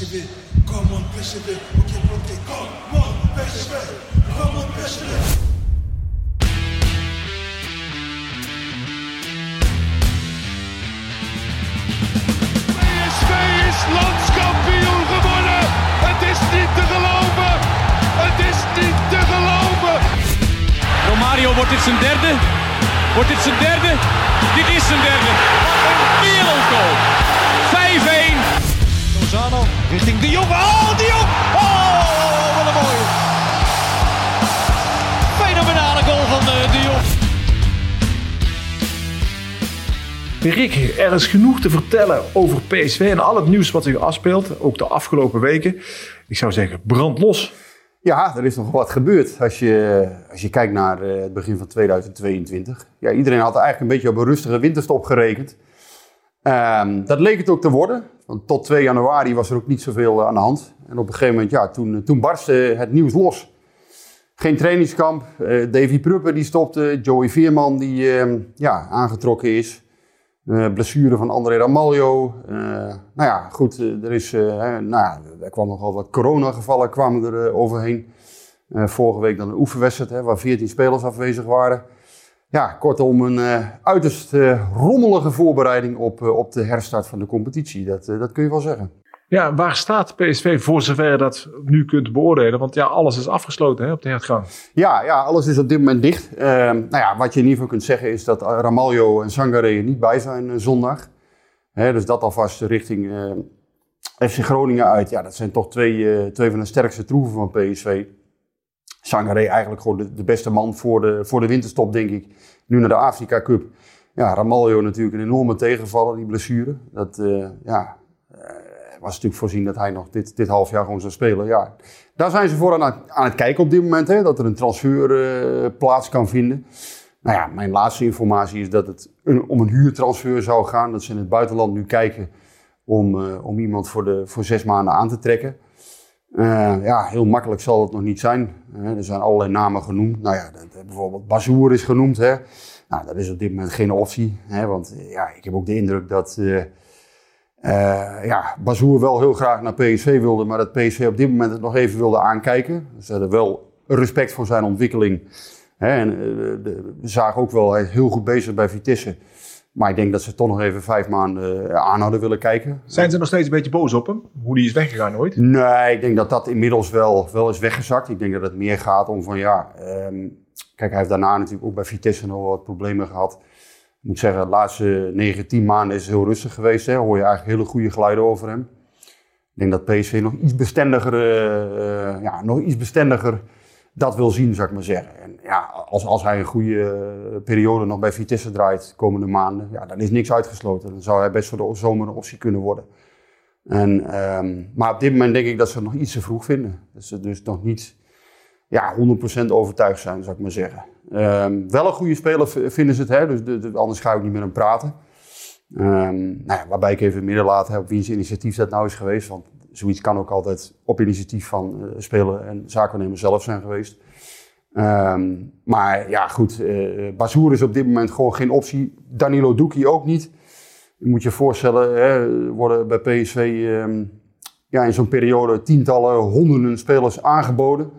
PSV, come on PSV, ok, ok, come on PSV, come on PSV. PSV is landskampioen geworden. Het is niet te geloven. Het is niet te geloven. Romario, wordt dit zijn derde? Wordt dit zijn derde? Dit is zijn derde. Wat een wereldgoal. 5-1. Richting De Jong. Oh, De Jong. Oh, wat een mooie. Fenomenale goal van eh, De Jong. Rick, er is genoeg te vertellen over PSV en al het nieuws wat zich afspeelt, ook de afgelopen weken. Ik zou zeggen, brand los. Ja, er is nog wat gebeurd als je, als je kijkt naar eh, het begin van 2022. Ja, iedereen had eigenlijk een beetje op een rustige winterstop gerekend. Ehm, dat leek het ook te worden. Want tot 2 januari was er ook niet zoveel aan de hand. En op een gegeven moment, ja, toen, toen barstte het nieuws los. Geen trainingskamp. Eh, Davy Pruppen die stopte. Joey Veerman die ehm, ja, aangetrokken is. Eh, blessure van André Ramaljo. Eh, nou ja, goed, eh, er, is, eh, nou ja, er kwam nogal wat coronagevallen kwamen er eh, overheen. Eh, vorige week dan een oefenwedstrijd waar 14 spelers afwezig waren. Ja, kortom een eh, uiterst eh, rommelige voorbereiding op, eh, op de herstart van de competitie. Dat, dat kun je wel zeggen. Ja, waar staat PSV voor zover je dat nu kunt beoordelen? Want ja, alles is afgesloten hè, op de hertgang. Ja, ja, alles is op dit moment dicht. Ehm, nou ja, wat je in ieder geval kunt zeggen is dat Ramaljo en Sangare er niet bij zijn zondag. Hè, dus dat alvast richting FC Groningen uit. Ja, dat zijn toch twee, twee van de sterkste troeven van PSV. Sangare eigenlijk gewoon de, beste man voor de, voor de winterstop, denk ik. Nu naar de Afrika Cup. Ja, Ramaljo natuurlijk een enorme tegenvaller, die blessure. Dat eh, ja, eh, was natuurlijk voorzien dat hij nog dit, dit half jaar gewoon zou spelen. Ja, daar zijn ze voor aan, het- aan het kijken op dit moment, hè, dat er een transfer eh, plaats kan vinden. Nou ja, mijn laatste informatie is dat het om een huurtransfer zou gaan. Dat ze in het buitenland nu kijken om, om iemand voor, de, voor zes maanden aan te trekken. Eh, ja, heel makkelijk zal het nog niet zijn. Eh, er zijn allerlei namen genoemd. Nou ja, dat, bijvoorbeeld Bazoer is genoemd. Hè. Nou, dat is op dit moment geen optie. Hè, want eh, ja, ik heb ook de indruk dat eh eh, ja, Bazoer wel heel graag naar PSV wilde. Maar dat PSV op dit moment het nog even wilde aankijken. Ze hadden wel respect voor zijn ontwikkeling. Hè, en, eh, de- zagen ook wel, hij is heel goed bezig bij Vitesse. Maar ik denk dat ze toch nog even vijf maanden eh, aan hadden willen kijken. Zijn ze nog steeds een beetje boos op hem? Hoe die is weggegaan ooit? Nee, ik denk dat dat inmiddels wel, wel is weggezakt. Ik denk dat het meer gaat om van ja. ehm, kijk, hij heeft daarna natuurlijk ook bij Vitesse nog wat problemen gehad. Ik moet zeggen, de laatste 9, 10 maanden is het heel rustig geweest. Hè. Hoor je eigenlijk hele goede geluiden over hem. Ik denk dat PSV nog iets bestendiger, eh, eh, ja, nog iets bestendiger dat wil zien, zou ik maar zeggen. En ja, als, als hij een goede eh, periode nog bij Vitesse draait de komende maanden, ja, dan is niks uitgesloten. Dan zou hij best voor de zomer een optie kunnen worden. En, ehm, maar op dit moment denk ik dat ze het nog iets te vroeg vinden. Dat ze dus nog niet ja, 100% overtuigd zijn, zou ik maar zeggen. Ehm, wel een goede speler vinden ze het, hè? Dus de, de- anders ga ik niet met hem praten. Ehm, nou ja, waarbij ik even het midden laat hè, op wiens initiatief dat nou is geweest. Want zoiets kan ook altijd op initiatief van speler en zaakwaarnemer zelf zijn geweest. Ehm, maar ja, goed, eh Bazoer is op dit moment gewoon geen optie. Danilo Doekie ook niet. Je moet je voorstellen, hè, worden bij PSV ehm, ja, in zo'n periode tientallen, honderden spelers aangeboden.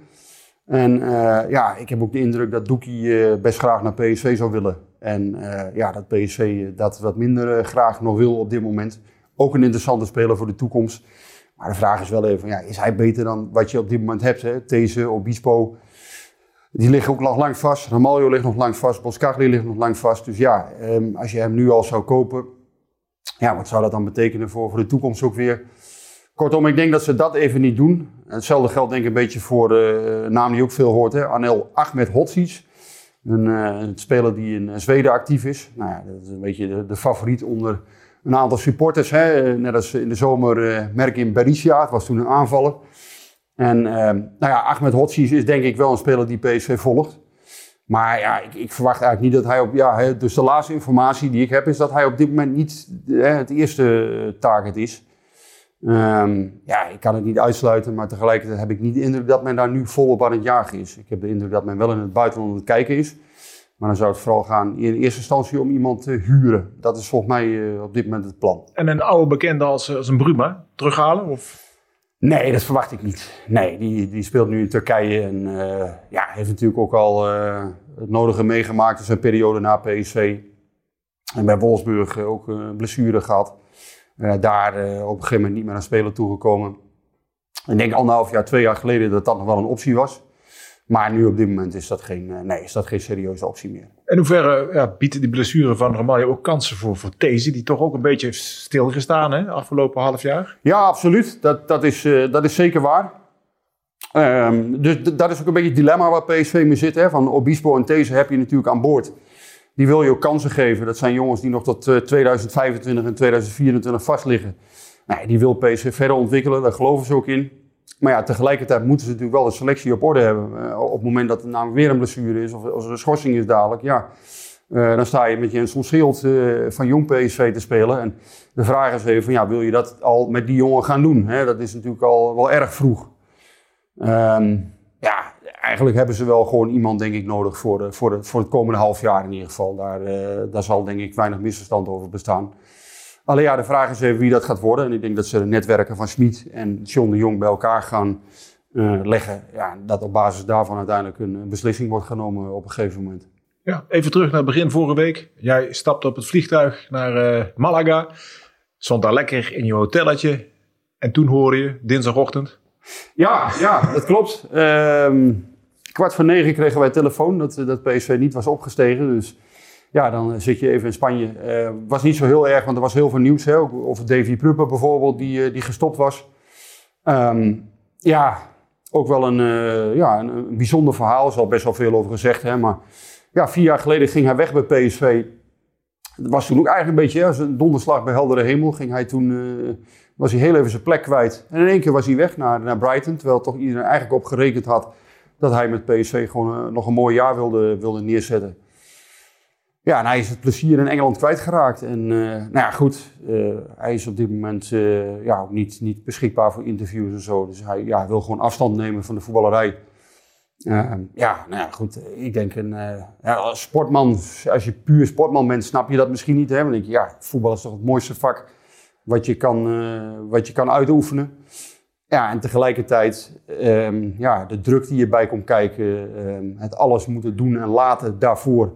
En eh, ja, ik heb ook de indruk dat Doekie eh, best graag naar PSV zou willen. En ja, dat PSV dat wat minder graag nog wil op dit moment. Ook een interessante speler voor de toekomst. Maar de vraag is wel even, ja, is hij beter dan wat je op dit moment hebt? Hè? These, Obispo, die liggen ook nog lang vast. Ramaljo ligt nog lang vast. Boskagli ligt nog lang vast. Dus ja, ehm, als je hem nu al zou kopen, ja, wat zou dat dan betekenen voor, voor de toekomst ook weer? Kortom, ik denk dat ze dat even niet doen. Hetzelfde geldt denk ik een beetje voor de naam die ook veel hoort. Hè? Anel Ahmed Hotsic. Een, eh, een speler die in eh, Zweden actief is. Nou ja, dat is een beetje de, favoriet onder een aantal supporters. Hè? Net als in de zomer eh merk in Berisha. Het was toen een aanvaller. En eh, nou ja, Ahmed Hotsic is denk ik wel een speler die PSV volgt. Maar ja, ik, ik verwacht eigenlijk niet dat hij op... Ja, hè, dus de laatste informatie die ik heb is dat hij op dit moment niet eh, het eerste eh, target is. Ehm, ja, ik kan het niet uitsluiten, maar tegelijkertijd heb ik niet de indruk dat men daar nu volop aan het jagen is. Ik heb de indruk dat men wel in het buitenland aan het kijken is. Maar dan zou het vooral gaan in eerste instantie om iemand te huren. Dat is volgens mij eh, op dit moment het plan. En een oude bekende als, als een Bruma terughalen? Of? Nee, dat verwacht ik niet. Nee, die, die speelt nu in Turkije en uh, ja, heeft natuurlijk ook al uh, het nodige meegemaakt in zijn periode na PSV. En bij Wolfsburg ook een blessure gehad. Daar op een gegeven moment niet meer aan spelen toegekomen. Ik denk anderhalf jaar, twee jaar geleden dat dat nog wel een optie was. Maar nu op dit moment is dat geen, nee, is dat geen serieuze optie meer. In hoeverre ja, biedt die blessure van Romario ook kansen voor, voor These, die toch ook een beetje heeft stilgestaan hè, afgelopen half jaar? Ja, absoluut. Dat, dat, is, uh, dat is zeker waar. Um, dus dat is ook een beetje het dilemma waar PSV mee zit. Hè. Van Obispo en These heb je natuurlijk aan boord. Die wil je ook kansen geven. Dat zijn jongens die nog tot uh, 2025 en 2024 vastliggen. Nou, die wil PSV verder ontwikkelen, daar geloven ze ook in. Maar ja, tegelijkertijd moeten ze natuurlijk wel de selectie op orde hebben. Uh, op het moment dat er namelijk weer een blessure is of als er een schorsing is dadelijk, ja, uh, dan sta je met je een Schild uh, van jong PSV te spelen. En de vraag is even, van, ja, wil je dat al met die jongen gaan doen? Hè? Dat is natuurlijk al wel erg vroeg. Um, ja, eigenlijk hebben ze wel gewoon iemand, denk ik, nodig voor, de, voor, de, voor het komende half jaar in ieder geval. Daar, daar zal denk ik weinig misverstand over bestaan. Alleen ja, de vraag is even wie dat gaat worden. En ik denk dat ze de netwerken van Schmid en John de Jong bij elkaar gaan uh, leggen. Ja, dat op basis daarvan uiteindelijk een beslissing wordt genomen op een gegeven moment. Ja, even terug naar het begin vorige week. Jij stapte op het vliegtuig naar uh, Malaga. Stond daar lekker in je hotelletje. En toen hoorde je, dinsdagochtend. Ja, ja dat klopt. Um, kwart voor negen kregen wij telefoon dat, dat PSV niet was opgestegen. Dus ja, dan zit je even in Spanje. Uh, was niet zo heel erg, want er was heel veel nieuws. Hè? Over Davy Prupper bijvoorbeeld, die, uh, die gestopt was. Um, ja, ook wel een, uh, ja, een, bijzonder verhaal. Er is al best wel veel over gezegd. Hè? Maar ja, vier jaar geleden ging hij weg bij PSV. Dat was toen ook eigenlijk een beetje als een donderslag bij heldere hemel. Ging hij toen, was hij heel even zijn plek kwijt. En in één keer was hij weg naar, naar Brighton. Terwijl toch iedereen eigenlijk op gerekend had dat hij met PSV gewoon nog een mooi jaar wilde, wilde neerzetten. Ja, en hij is het plezier in Engeland kwijtgeraakt. En uh, nou ja, goed, uh, hij is op dit moment uh, ja, niet, niet beschikbaar voor interviews en zo. Dus hij ja, wil gewoon afstand nemen van de voetballerij. ja, nou ja, goed. Ik denk een ja, als sportman, als je puur sportman bent, snap je dat misschien niet. Hè? Dan denk je, ja, voetbal is toch het mooiste vak wat je kan, wat je kan uitoefenen. Ja, en tegelijkertijd, um, ja, de druk die erbij komt kijken, um, het alles moeten doen en laten daarvoor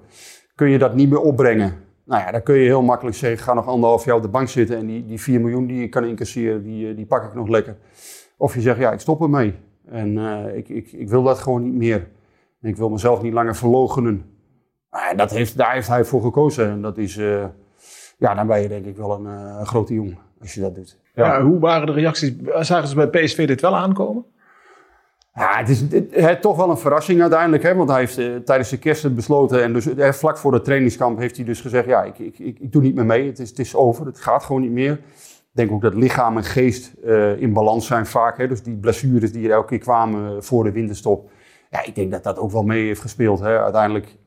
kun je dat niet meer opbrengen. Nou ja, dan kun je heel makkelijk zeggen, ga nog anderhalf jaar op de bank zitten en die, die 4 miljoen die je kan incasseren, die, eh, die pak ik nog lekker. Of je zegt, ja, ik stop ermee. En uh, ik, ik, ik wil dat gewoon niet meer. Ik wil mezelf niet langer verlogenen. Maar dat heeft, daar heeft hij voor gekozen. En dat is, uh, ja, dan ben je denk ik wel een, grote jongen als je dat doet. Ja. hoe waren de reacties? Zagen ze bij PSV dit wel aankomen? Het is het, toch wel een verrassing uiteindelijk. Hè? Want hij heeft uh, tijdens de kerst besloten. En dus uh, vlak voor de trainingskamp heeft hij dus gezegd: Ja, ik, ik, ik, ik doe niet meer mee. Het is, het is over. Het gaat gewoon niet meer. Ik denk ook dat lichaam en geest uh, in balans zijn vaak. Hè? Dus die blessures die er elke keer kwamen voor de winterstop. Ja, ik denk dat dat ook wel mee heeft gespeeld. Hè? Uiteindelijk,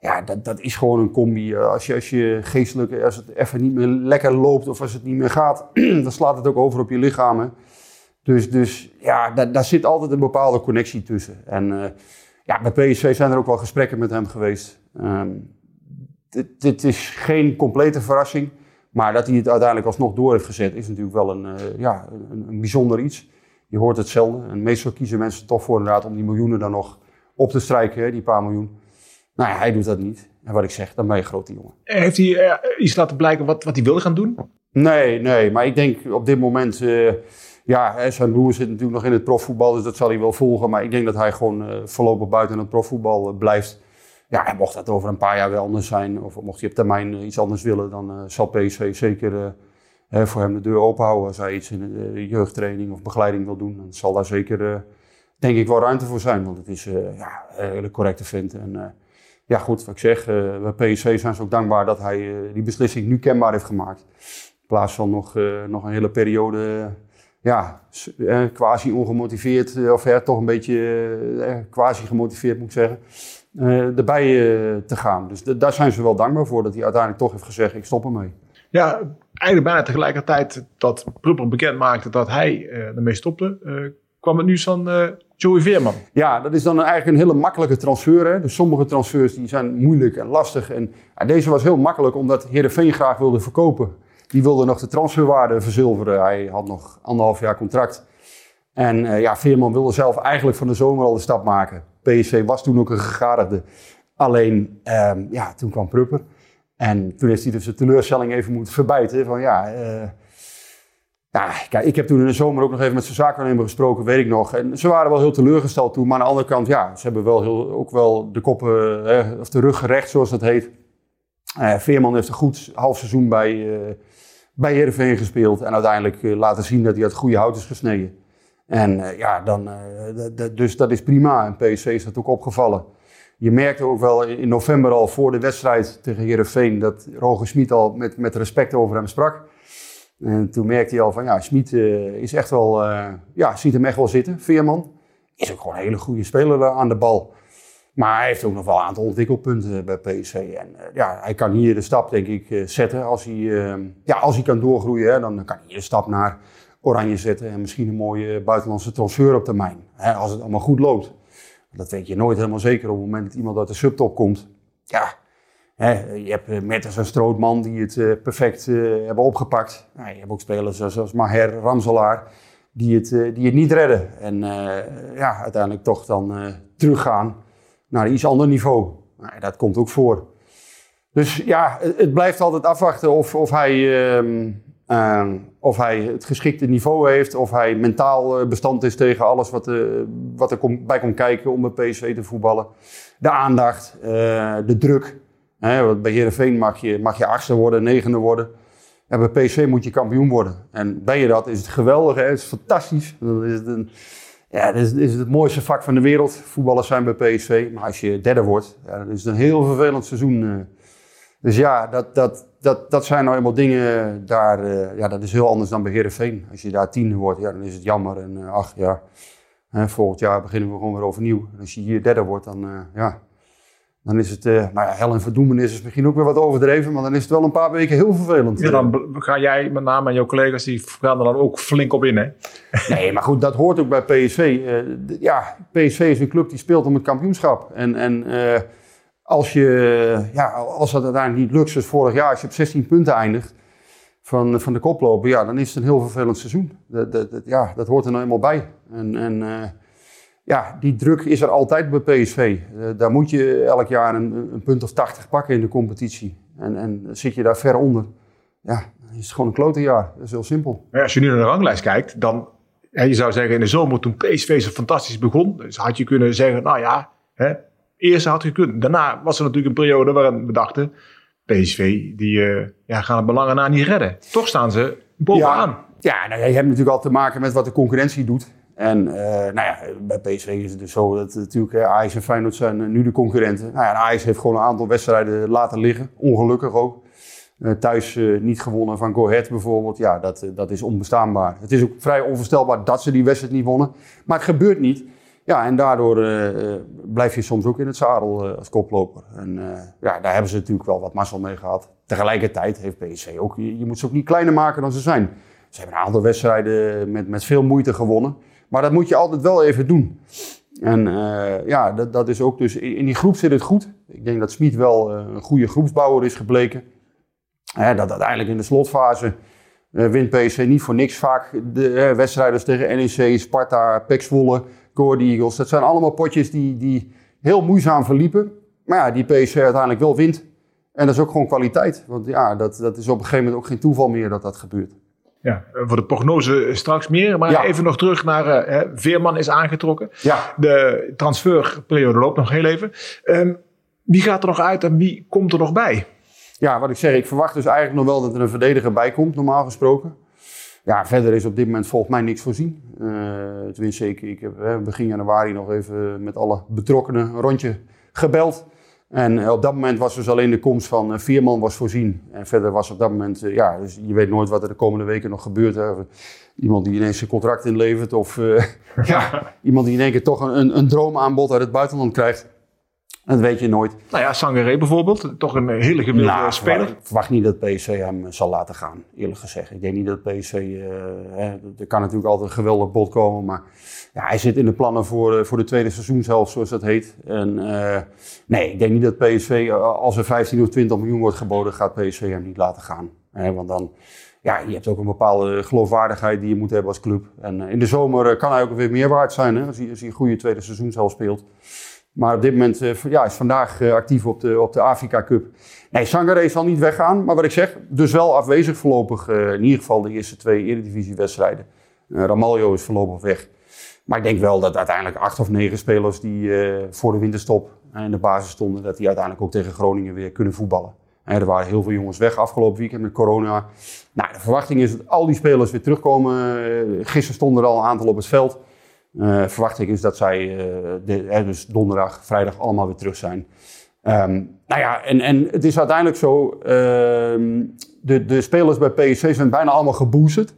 ja, dat, dat is gewoon een combi. Als je, als je geestelijk, als het even niet meer lekker loopt of als het niet meer gaat, dan slaat het ook over op je lichaam. Dus, dus ja, daar, daar zit altijd een bepaalde connectie tussen. En uh, ja, bij PSV zijn er ook wel gesprekken met hem geweest. Um, dit, dit, is geen complete verrassing. Maar dat hij het uiteindelijk alsnog door heeft gezet, is natuurlijk wel een, uh, ja, een, een, bijzonder iets. Je hoort hetzelfde. En meestal kiezen mensen toch voor inderdaad om die miljoenen dan nog op te strijken, hè, die paar miljoen. Nou ja, hij doet dat niet. En wat ik zeg, dan ben je een grote jongen. Heeft hij uh, iets laten blijken wat, wat hij wilde gaan doen? Nee, nee. Maar ik denk op dit moment ja, zijn broer zit natuurlijk nog in het profvoetbal, dus dat zal hij wel volgen. Maar ik denk dat hij gewoon uh, voorlopig buiten het profvoetbal uh, blijft. Ja, mocht dat over een paar jaar wel anders zijn, of mocht hij op termijn uh, iets anders willen, dan zal PSV zeker voor hem de deur openhouden. Als hij iets in de jeugdtraining of begeleiding wil doen, dan zal daar zeker, denk ik, wel ruimte voor zijn. Want het is ja, een hele correcte vent. En ja, goed, wat ik zeg, bij PSV zijn ze ook dankbaar dat hij die beslissing nu kenbaar heeft gemaakt. In plaats van nog, nog een hele periode ja, eh, quasi ongemotiveerd, eh, of ja, toch een beetje eh, quasi gemotiveerd moet ik zeggen, erbij te gaan. Dus daar zijn ze wel dankbaar voor dat hij uiteindelijk toch heeft gezegd: ik stop ermee. Ja, eigenlijk bijna tegelijkertijd dat Prupper bekend maakte dat hij ermee stopte, kwam het nieuws van Joey Veerman. Ja, dat is dan eigenlijk een hele makkelijke transfer. Hè? Dus sommige transfers die zijn moeilijk en lastig. En deze was heel makkelijk omdat Heerenveen graag wilde verkopen. Die wilde nog de transferwaarde verzilveren. Hij had nog anderhalf jaar contract. En eh, ja, Veerman wilde zelf eigenlijk van de zomer al de stap maken. PSV was toen ook een gegadigde. Alleen, ehm, ja, toen kwam Prupper. En toen heeft hij dus de teleurstelling even moeten verbijten. Van ja, eh, ja, kijk, ik heb toen in de zomer ook nog even met zijn zaakwaarnemer gesproken, weet ik nog. En ze waren wel heel teleurgesteld toen. Maar aan de andere kant, ja, ze hebben wel heel, ook wel de koppen, of de rug gerecht, zoals dat heet. Eh, Veerman heeft een goed half seizoen bij, bij Heerenveen gespeeld. En uiteindelijk uh, laten zien dat hij uit goede hout is gesneden. En ja, dan, dus dat is prima. En PSV is dat ook opgevallen. Je merkte ook wel in november al voor de wedstrijd tegen Heerenveen... dat Roger Smit al met, met respect over hem sprak. En toen merkte hij al van, ja, Smit is echt wel... ja, ziet hem echt wel zitten, Veerman. Is ook gewoon een hele goede speler aan de bal. Maar hij heeft ook nog wel een aantal ontwikkelpunten bij PSV. En uh, ja, hij kan hier de stap, denk ik, uh, zetten. Als hij, uh, ja, als hij kan doorgroeien, dan kan hij hier de stap naar Oranje zetten. En misschien een mooie buitenlandse transfer op termijn. Hè, als het allemaal goed loopt. Dat weet je nooit helemaal zeker op het moment dat iemand uit de subtop komt. Ja, hè, je hebt Metters en Strootman die het perfect hebben opgepakt. Nou, je hebt ook spelers zoals Maher, Ramselaar. Die het, die het niet redden. En ja, uiteindelijk toch dan teruggaan naar een iets ander niveau. Nou, dat komt ook voor. Dus ja, het, blijft altijd afwachten of, of, hij, uh, uh, of hij het geschikte niveau heeft. Of hij mentaal eh, bestand is tegen alles wat, uh, wat er kom, bij komt kijken om bij PSV te voetballen. De aandacht, uh, de druk. Hè, bij Heerenveen mag je, mag je achtste worden, negende worden. En bij PSV moet je kampioen worden. En ben je dat, is het geweldig, hè? het is fantastisch. Is een, ja, dit is, is, het mooiste vak van de wereld. Voetballers zijn bij PSV. Maar als je derde wordt, ja, dan is het een heel vervelend seizoen. Uh. Dus ja, dat, dat, dat, dat zijn nou eenmaal dingen daar. Uh, ja, dat is heel anders dan bij Heerenveen. Als je daar tiende wordt, ja, dan is het jammer. En uh, ach ja, volgend jaar beginnen we gewoon weer overnieuw. En als je hier derde wordt, dan ja, dan is het, uh, nou ja, hel en verdoemenis is misschien ook weer wat overdreven, maar dan is het wel een paar weken heel vervelend. Ja, dan ga jij met name en jouw collega's, die gaan er dan ook flink op in, hè? Nee, maar goed, dat hoort ook bij PSV. Uh, ja, PSV is een club die speelt om het kampioenschap. En, en uh, als, je, ja, als dat uiteindelijk niet lukt, zoals vorig jaar, als je op 16 punten eindigt van, van de koploper, ja, dan is het een heel vervelend seizoen. Dat, dat, dat ja, dat hoort er nou eenmaal bij. En, en ja, die druk is er altijd bij PSV. Uh, eh, daar moet je elk jaar een, een, punt of 80 pakken in de competitie. En, en zit je daar ver onder, ja, dan is het gewoon een klote jaar. Dat is heel simpel. Maar als je nu naar de ranglijst kijkt, dan... Ja, je zou zeggen in de zomer toen PSV zo fantastisch begon, dus had je kunnen zeggen, nou ja, hè, eerst had je kunnen. Daarna was er natuurlijk een periode waarin we dachten, PSV, die uh, ja, gaan het belangen na niet redden. Toch staan ze bovenaan. Ja, ja nou, je hebt natuurlijk al te maken met wat de concurrentie doet. En uh, nou ja, bij PSV is het dus zo dat natuurlijk uh, Ajax en Feyenoord zijn uh, nu de concurrenten. Nou ja, Ajax heeft gewoon een aantal wedstrijden laten liggen, ongelukkig ook. thuis niet gewonnen van Go Ahead bijvoorbeeld, ja, dat, dat is onbestaanbaar. Het is ook vrij onvoorstelbaar dat ze die wedstrijd niet wonnen, maar het gebeurt niet. Ja, en daardoor blijf je soms ook in het zadel als koploper. En ja, daar hebben ze natuurlijk wel wat mazzel mee gehad. Tegelijkertijd heeft PSV ook, je, je moet ze ook niet kleiner maken dan ze zijn. Ze hebben een aantal wedstrijden met, met veel moeite gewonnen. Maar dat moet je altijd wel even doen. En uh, ja, dat, dat is ook dus. In die groep zit het goed. Ik denk dat Smit wel uh, een goede groepsbouwer is gebleken. Uh, dat uiteindelijk in de slotfase wint PSV niet voor niks vaak de wedstrijden tegen NEC, Sparta, Core Eagles. Dat zijn allemaal potjes die, die heel moeizaam verliepen. Maar ja, die PSV uiteindelijk wel wint. En dat is ook gewoon kwaliteit. Want ja, dat, dat is op een gegeven moment ook geen toeval meer dat dat gebeurt. Ja, voor de prognose straks meer. Maar even nog terug naar uh, Veerman is aangetrokken. Ja. De transferperiode loopt nog heel even. Um, wie gaat er nog uit en wie komt er nog bij? Ja, wat ik zeg, ik verwacht dus eigenlijk nog wel dat er een verdediger bij komt, normaal gesproken. Ja, verder is op dit moment volgens mij niks voorzien. Uh, tenminste, ik, ik heb begin januari nog even met alle betrokkenen een rondje gebeld. En eh, op dat moment was dus alleen de komst van uh, Vierman was voorzien. En verder was op dat moment, uh, ja, dus je weet nooit wat er de komende weken nog gebeurt. Hè. Iemand die ineens zijn contract inlevert of uh, ja, iemand die in één keer toch een, een droomaanbod uit het buitenland krijgt. Dat weet je nooit. Nou ja, Sangaré bijvoorbeeld, toch een hele gewilde nou, speler. Ik verwacht niet dat PSV hem zal laten gaan, eerlijk gezegd. Ik denk niet dat PSV, hè, er kan natuurlijk altijd een geweldig bod komen, maar ja, hij zit in de plannen voor, uh, voor de tweede seizoenshelft, zoals dat heet. En uh, nee, ik denk niet dat PSV, als er 15 of 20 miljoen wordt geboden, gaat PSV hem niet laten gaan. want dan, ja, je hebt ook een bepaalde geloofwaardigheid die je moet hebben als club. En in de zomer kan hij ook weer meer waard zijn hè, als, hij, als hij een goede tweede seizoen zelf speelt. Maar op dit moment uh, ja, is vandaag uh, actief op de, op de Afrika Cup. Nee, Sangare zal niet weggaan. Maar wat ik zeg, dus wel afwezig voorlopig. Uh, in ieder geval de eerste twee Eredivisie-wedstrijden. Ramaljo is voorlopig weg. Maar ik denk wel dat uiteindelijk acht of negen spelers die voor de winterstop in de basis stonden, dat die uiteindelijk ook tegen Groningen weer kunnen voetballen. En er waren heel veel jongens weg afgelopen weekend met corona. Nou, de verwachting is dat al die spelers weer terugkomen. gisteren stonden er al een aantal op het veld. Uh, verwachting is dat zij de, dus donderdag, vrijdag allemaal weer terug zijn. Um, nou ja, en, en het is uiteindelijk zo, uh, de, de spelers bij PSV zijn bijna allemaal geboosterd.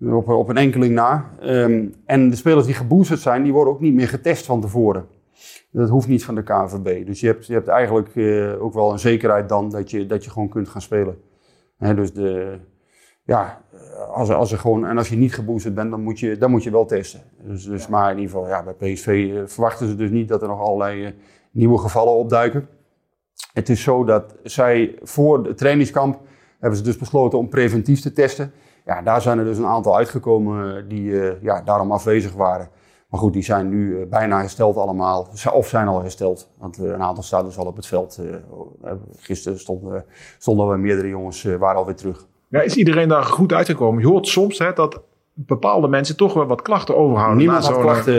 Op, op een enkeling na. Um, en de spelers die geboosterd zijn, die worden ook niet meer getest van tevoren. Dat hoeft niet van de KNVB. Dus je hebt, je hebt eigenlijk uh, ook wel een zekerheid dan dat je, dat je gewoon kunt gaan spelen. Dus de, ja, als, als er gewoon, en als je niet geboosterd bent, dan moet je, dan moet je wel testen. Dus, dus Maar in ieder geval, ja, bij PSV uh, verwachten ze dus niet dat er nog allerlei uh, nieuwe gevallen opduiken. Het is zo dat zij voor het trainingskamp hebben ze dus besloten om preventief te testen. Ja, daar zijn er dus een aantal uitgekomen die uh, ja, daarom afwezig waren. Maar goed, die zijn nu bijna hersteld allemaal. Of zijn al hersteld. Want een aantal staan dus al op het veld. gisteren stonden, stonden er meerdere jongens, waren alweer terug. Ja, is iedereen daar goed uitgekomen? Je hoort soms hè, dat bepaalde mensen toch wel wat klachten overhouden. Niemand had klachten,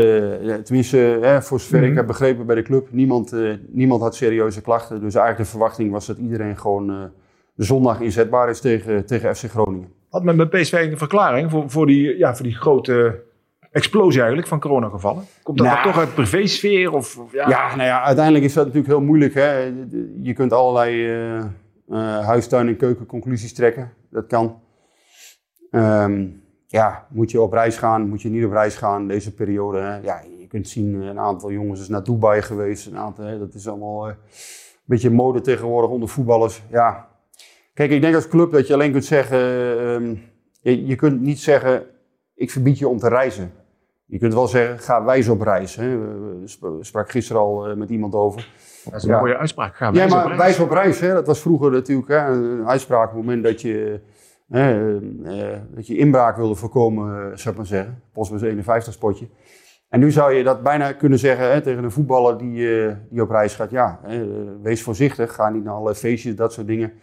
ja, tenminste hè, voor zover mm -hmm. ik heb begrepen bij de club, niemand, uh, niemand had serieuze klachten. Dus eigenlijk de verwachting was dat iedereen gewoon uh, zondag inzetbaar is tegen, tegen FC Groningen. Had men bij PSV een verklaring voor, voor, die, ja, voor die grote explosie eigenlijk van coronagevallen? Komt dat nou, toch uit privésfeer? Of, of, ja? ja, nou ja, uiteindelijk is dat natuurlijk heel moeilijk. Hè? Je kunt allerlei uh, huistuin- en keukenconclusies trekken dat kan. Um, ja, moet je op reis gaan, moet je niet op reis gaan deze periode. Hè? Ja, je kunt zien, een aantal jongens is naar Dubai geweest. Een aantal, hè, dat is allemaal uh, een beetje mode tegenwoordig onder voetballers. Ja. Kijk, ik denk als club dat je alleen kunt zeggen, um, je, je, kunt niet zeggen, ik verbied je om te reizen. Je kunt wel zeggen, ga wijs op reis. Hè? We sprak gisteren al uh, met iemand over. Dat is een ja. mooie uitspraak. Ga wijs ja, maar op reis. wijs op reis. Hè? Dat was vroeger natuurlijk hè, een uitspraak op het moment dat je, hè, uh, dat je inbraak wilde voorkomen, uh, zou ik maar zeggen. Postbus 51 spotje. En nu zou je dat bijna kunnen zeggen hè, tegen een voetballer die, die op reis gaat. Ja, wees voorzichtig, ga niet naar alle feestjes, dat soort dingen.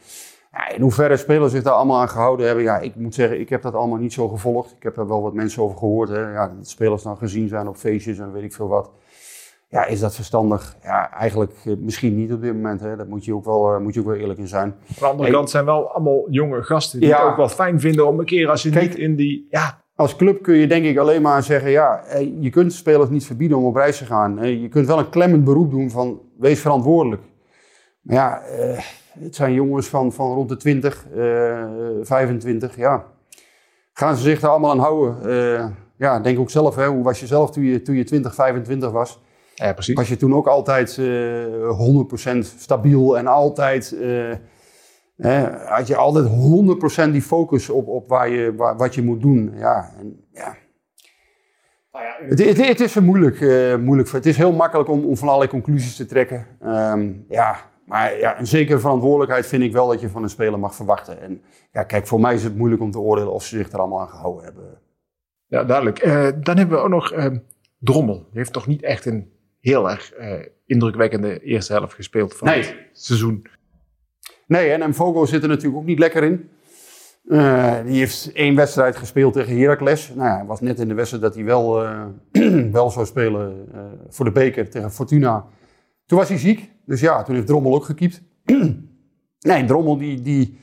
In hoeverre spelers zich daar allemaal aan gehouden hebben, ja, ik moet zeggen, ik heb dat allemaal niet zo gevolgd. Ik heb daar wel wat mensen over gehoord. Hè. Ja, dat spelers dan gezien zijn op feestjes en weet ik veel wat. Ja, is dat verstandig? Ja, eigenlijk eh, misschien niet op dit moment. Hè. Dat moet je ook wel, uh, moet je ook wel eerlijk in zijn. Aan de andere kant zijn wel allemaal jonge gasten die ja, het ook wel fijn vinden om een keer als je kijk, niet in die... Ja. Als club kun je denk ik alleen maar zeggen, ja, je kunt spelers niet verbieden om op reis te gaan. Je kunt wel een klemmend beroep doen van wees verantwoordelijk. Maar ja, het zijn jongens van, van rond de 20, uh, 25, ja. Gaan ze zich daar allemaal aan houden? Uh, ja, denk ook zelf, hè, hoe was je zelf toen je, toen je 20, 25 was? Ja, precies. Was je toen ook altijd uh, eh, 100% stabiel en altijd... Uh, had je altijd 100% die focus op, op waar je, waar, wat je moet doen. Ja, en, ja. Nou ja het, het, het, is moeilijk, uh, moeilijk. Het is heel makkelijk om, om van allerlei conclusies te trekken. Um, ja, maar ja, een zekere verantwoordelijkheid vind ik wel dat je van een speler mag verwachten. En ja, kijk, voor mij is het moeilijk om te oordelen of ze zich er allemaal aan gehouden hebben. Ja, duidelijk. Uh, dan hebben we ook nog uh, Drommel. Die heeft toch niet echt een heel erg uh, indrukwekkende eerste helft gespeeld van nee. het seizoen. Nee, en Vogel zit er natuurlijk ook niet lekker in. die heeft één wedstrijd gespeeld tegen Heracles. Nou ja, was net in de wedstrijd dat hij wel, wel zou spelen voor de beker tegen Fortuna. Toen was hij ziek. Dus ja, toen heeft Drommel ook gekiept. nee, Drommel die, die,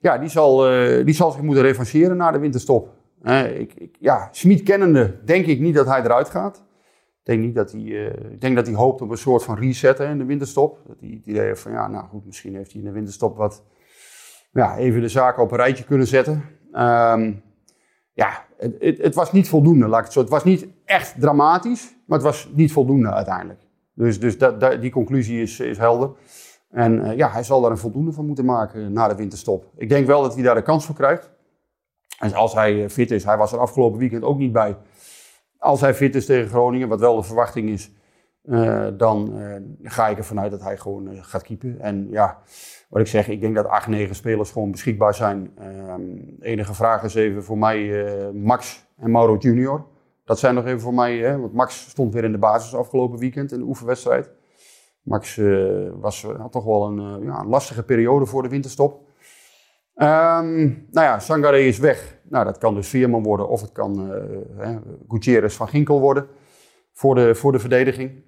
ja, die, zal, uh, die zal zich moeten revancheren na de winterstop. Uh, ik, ik, ja, Schmid kennende denk ik niet dat hij eruit gaat. Ik denk, niet dat hij, uh, ik denk dat hij hoopt op een soort van reset in de winterstop. Dat hij het idee heeft van, ja, nou goed, misschien heeft hij in de winterstop wat, ja, even de zaken op een rijtje kunnen zetten. Um, ja, het, het, het, was niet voldoende, laat ik het zo. Het was niet echt dramatisch, maar het was niet voldoende uiteindelijk. Dus, dus die conclusie is, is helder. En uh, ja, hij zal daar een voldoende van moeten maken na de winterstop. Ik denk wel dat hij daar de kans voor krijgt. En als hij eh, fit is, hij was er afgelopen weekend ook niet bij. Als hij fit is tegen Groningen, wat wel de verwachting is, eh, dan eh, ga ik ervan uit dat hij gewoon eh, gaat keepen. En ja, wat ik zeg, ik denk dat acht, negen spelers gewoon beschikbaar zijn. Ehm, enige vraag is even voor mij eh, Max en Mauro Junior. Dat zijn nog even voor mij, hè, want Max stond weer in de basis afgelopen weekend in de oefenwedstrijd. Max eh, was, had toch wel een, eh, ja, een lastige periode voor de winterstop. Ehm, nou ja, Sangare is weg. Nou, dat kan dus Veerman worden of het kan eh hè, Gutierrez van Ginkel worden voor de, voor de verdediging.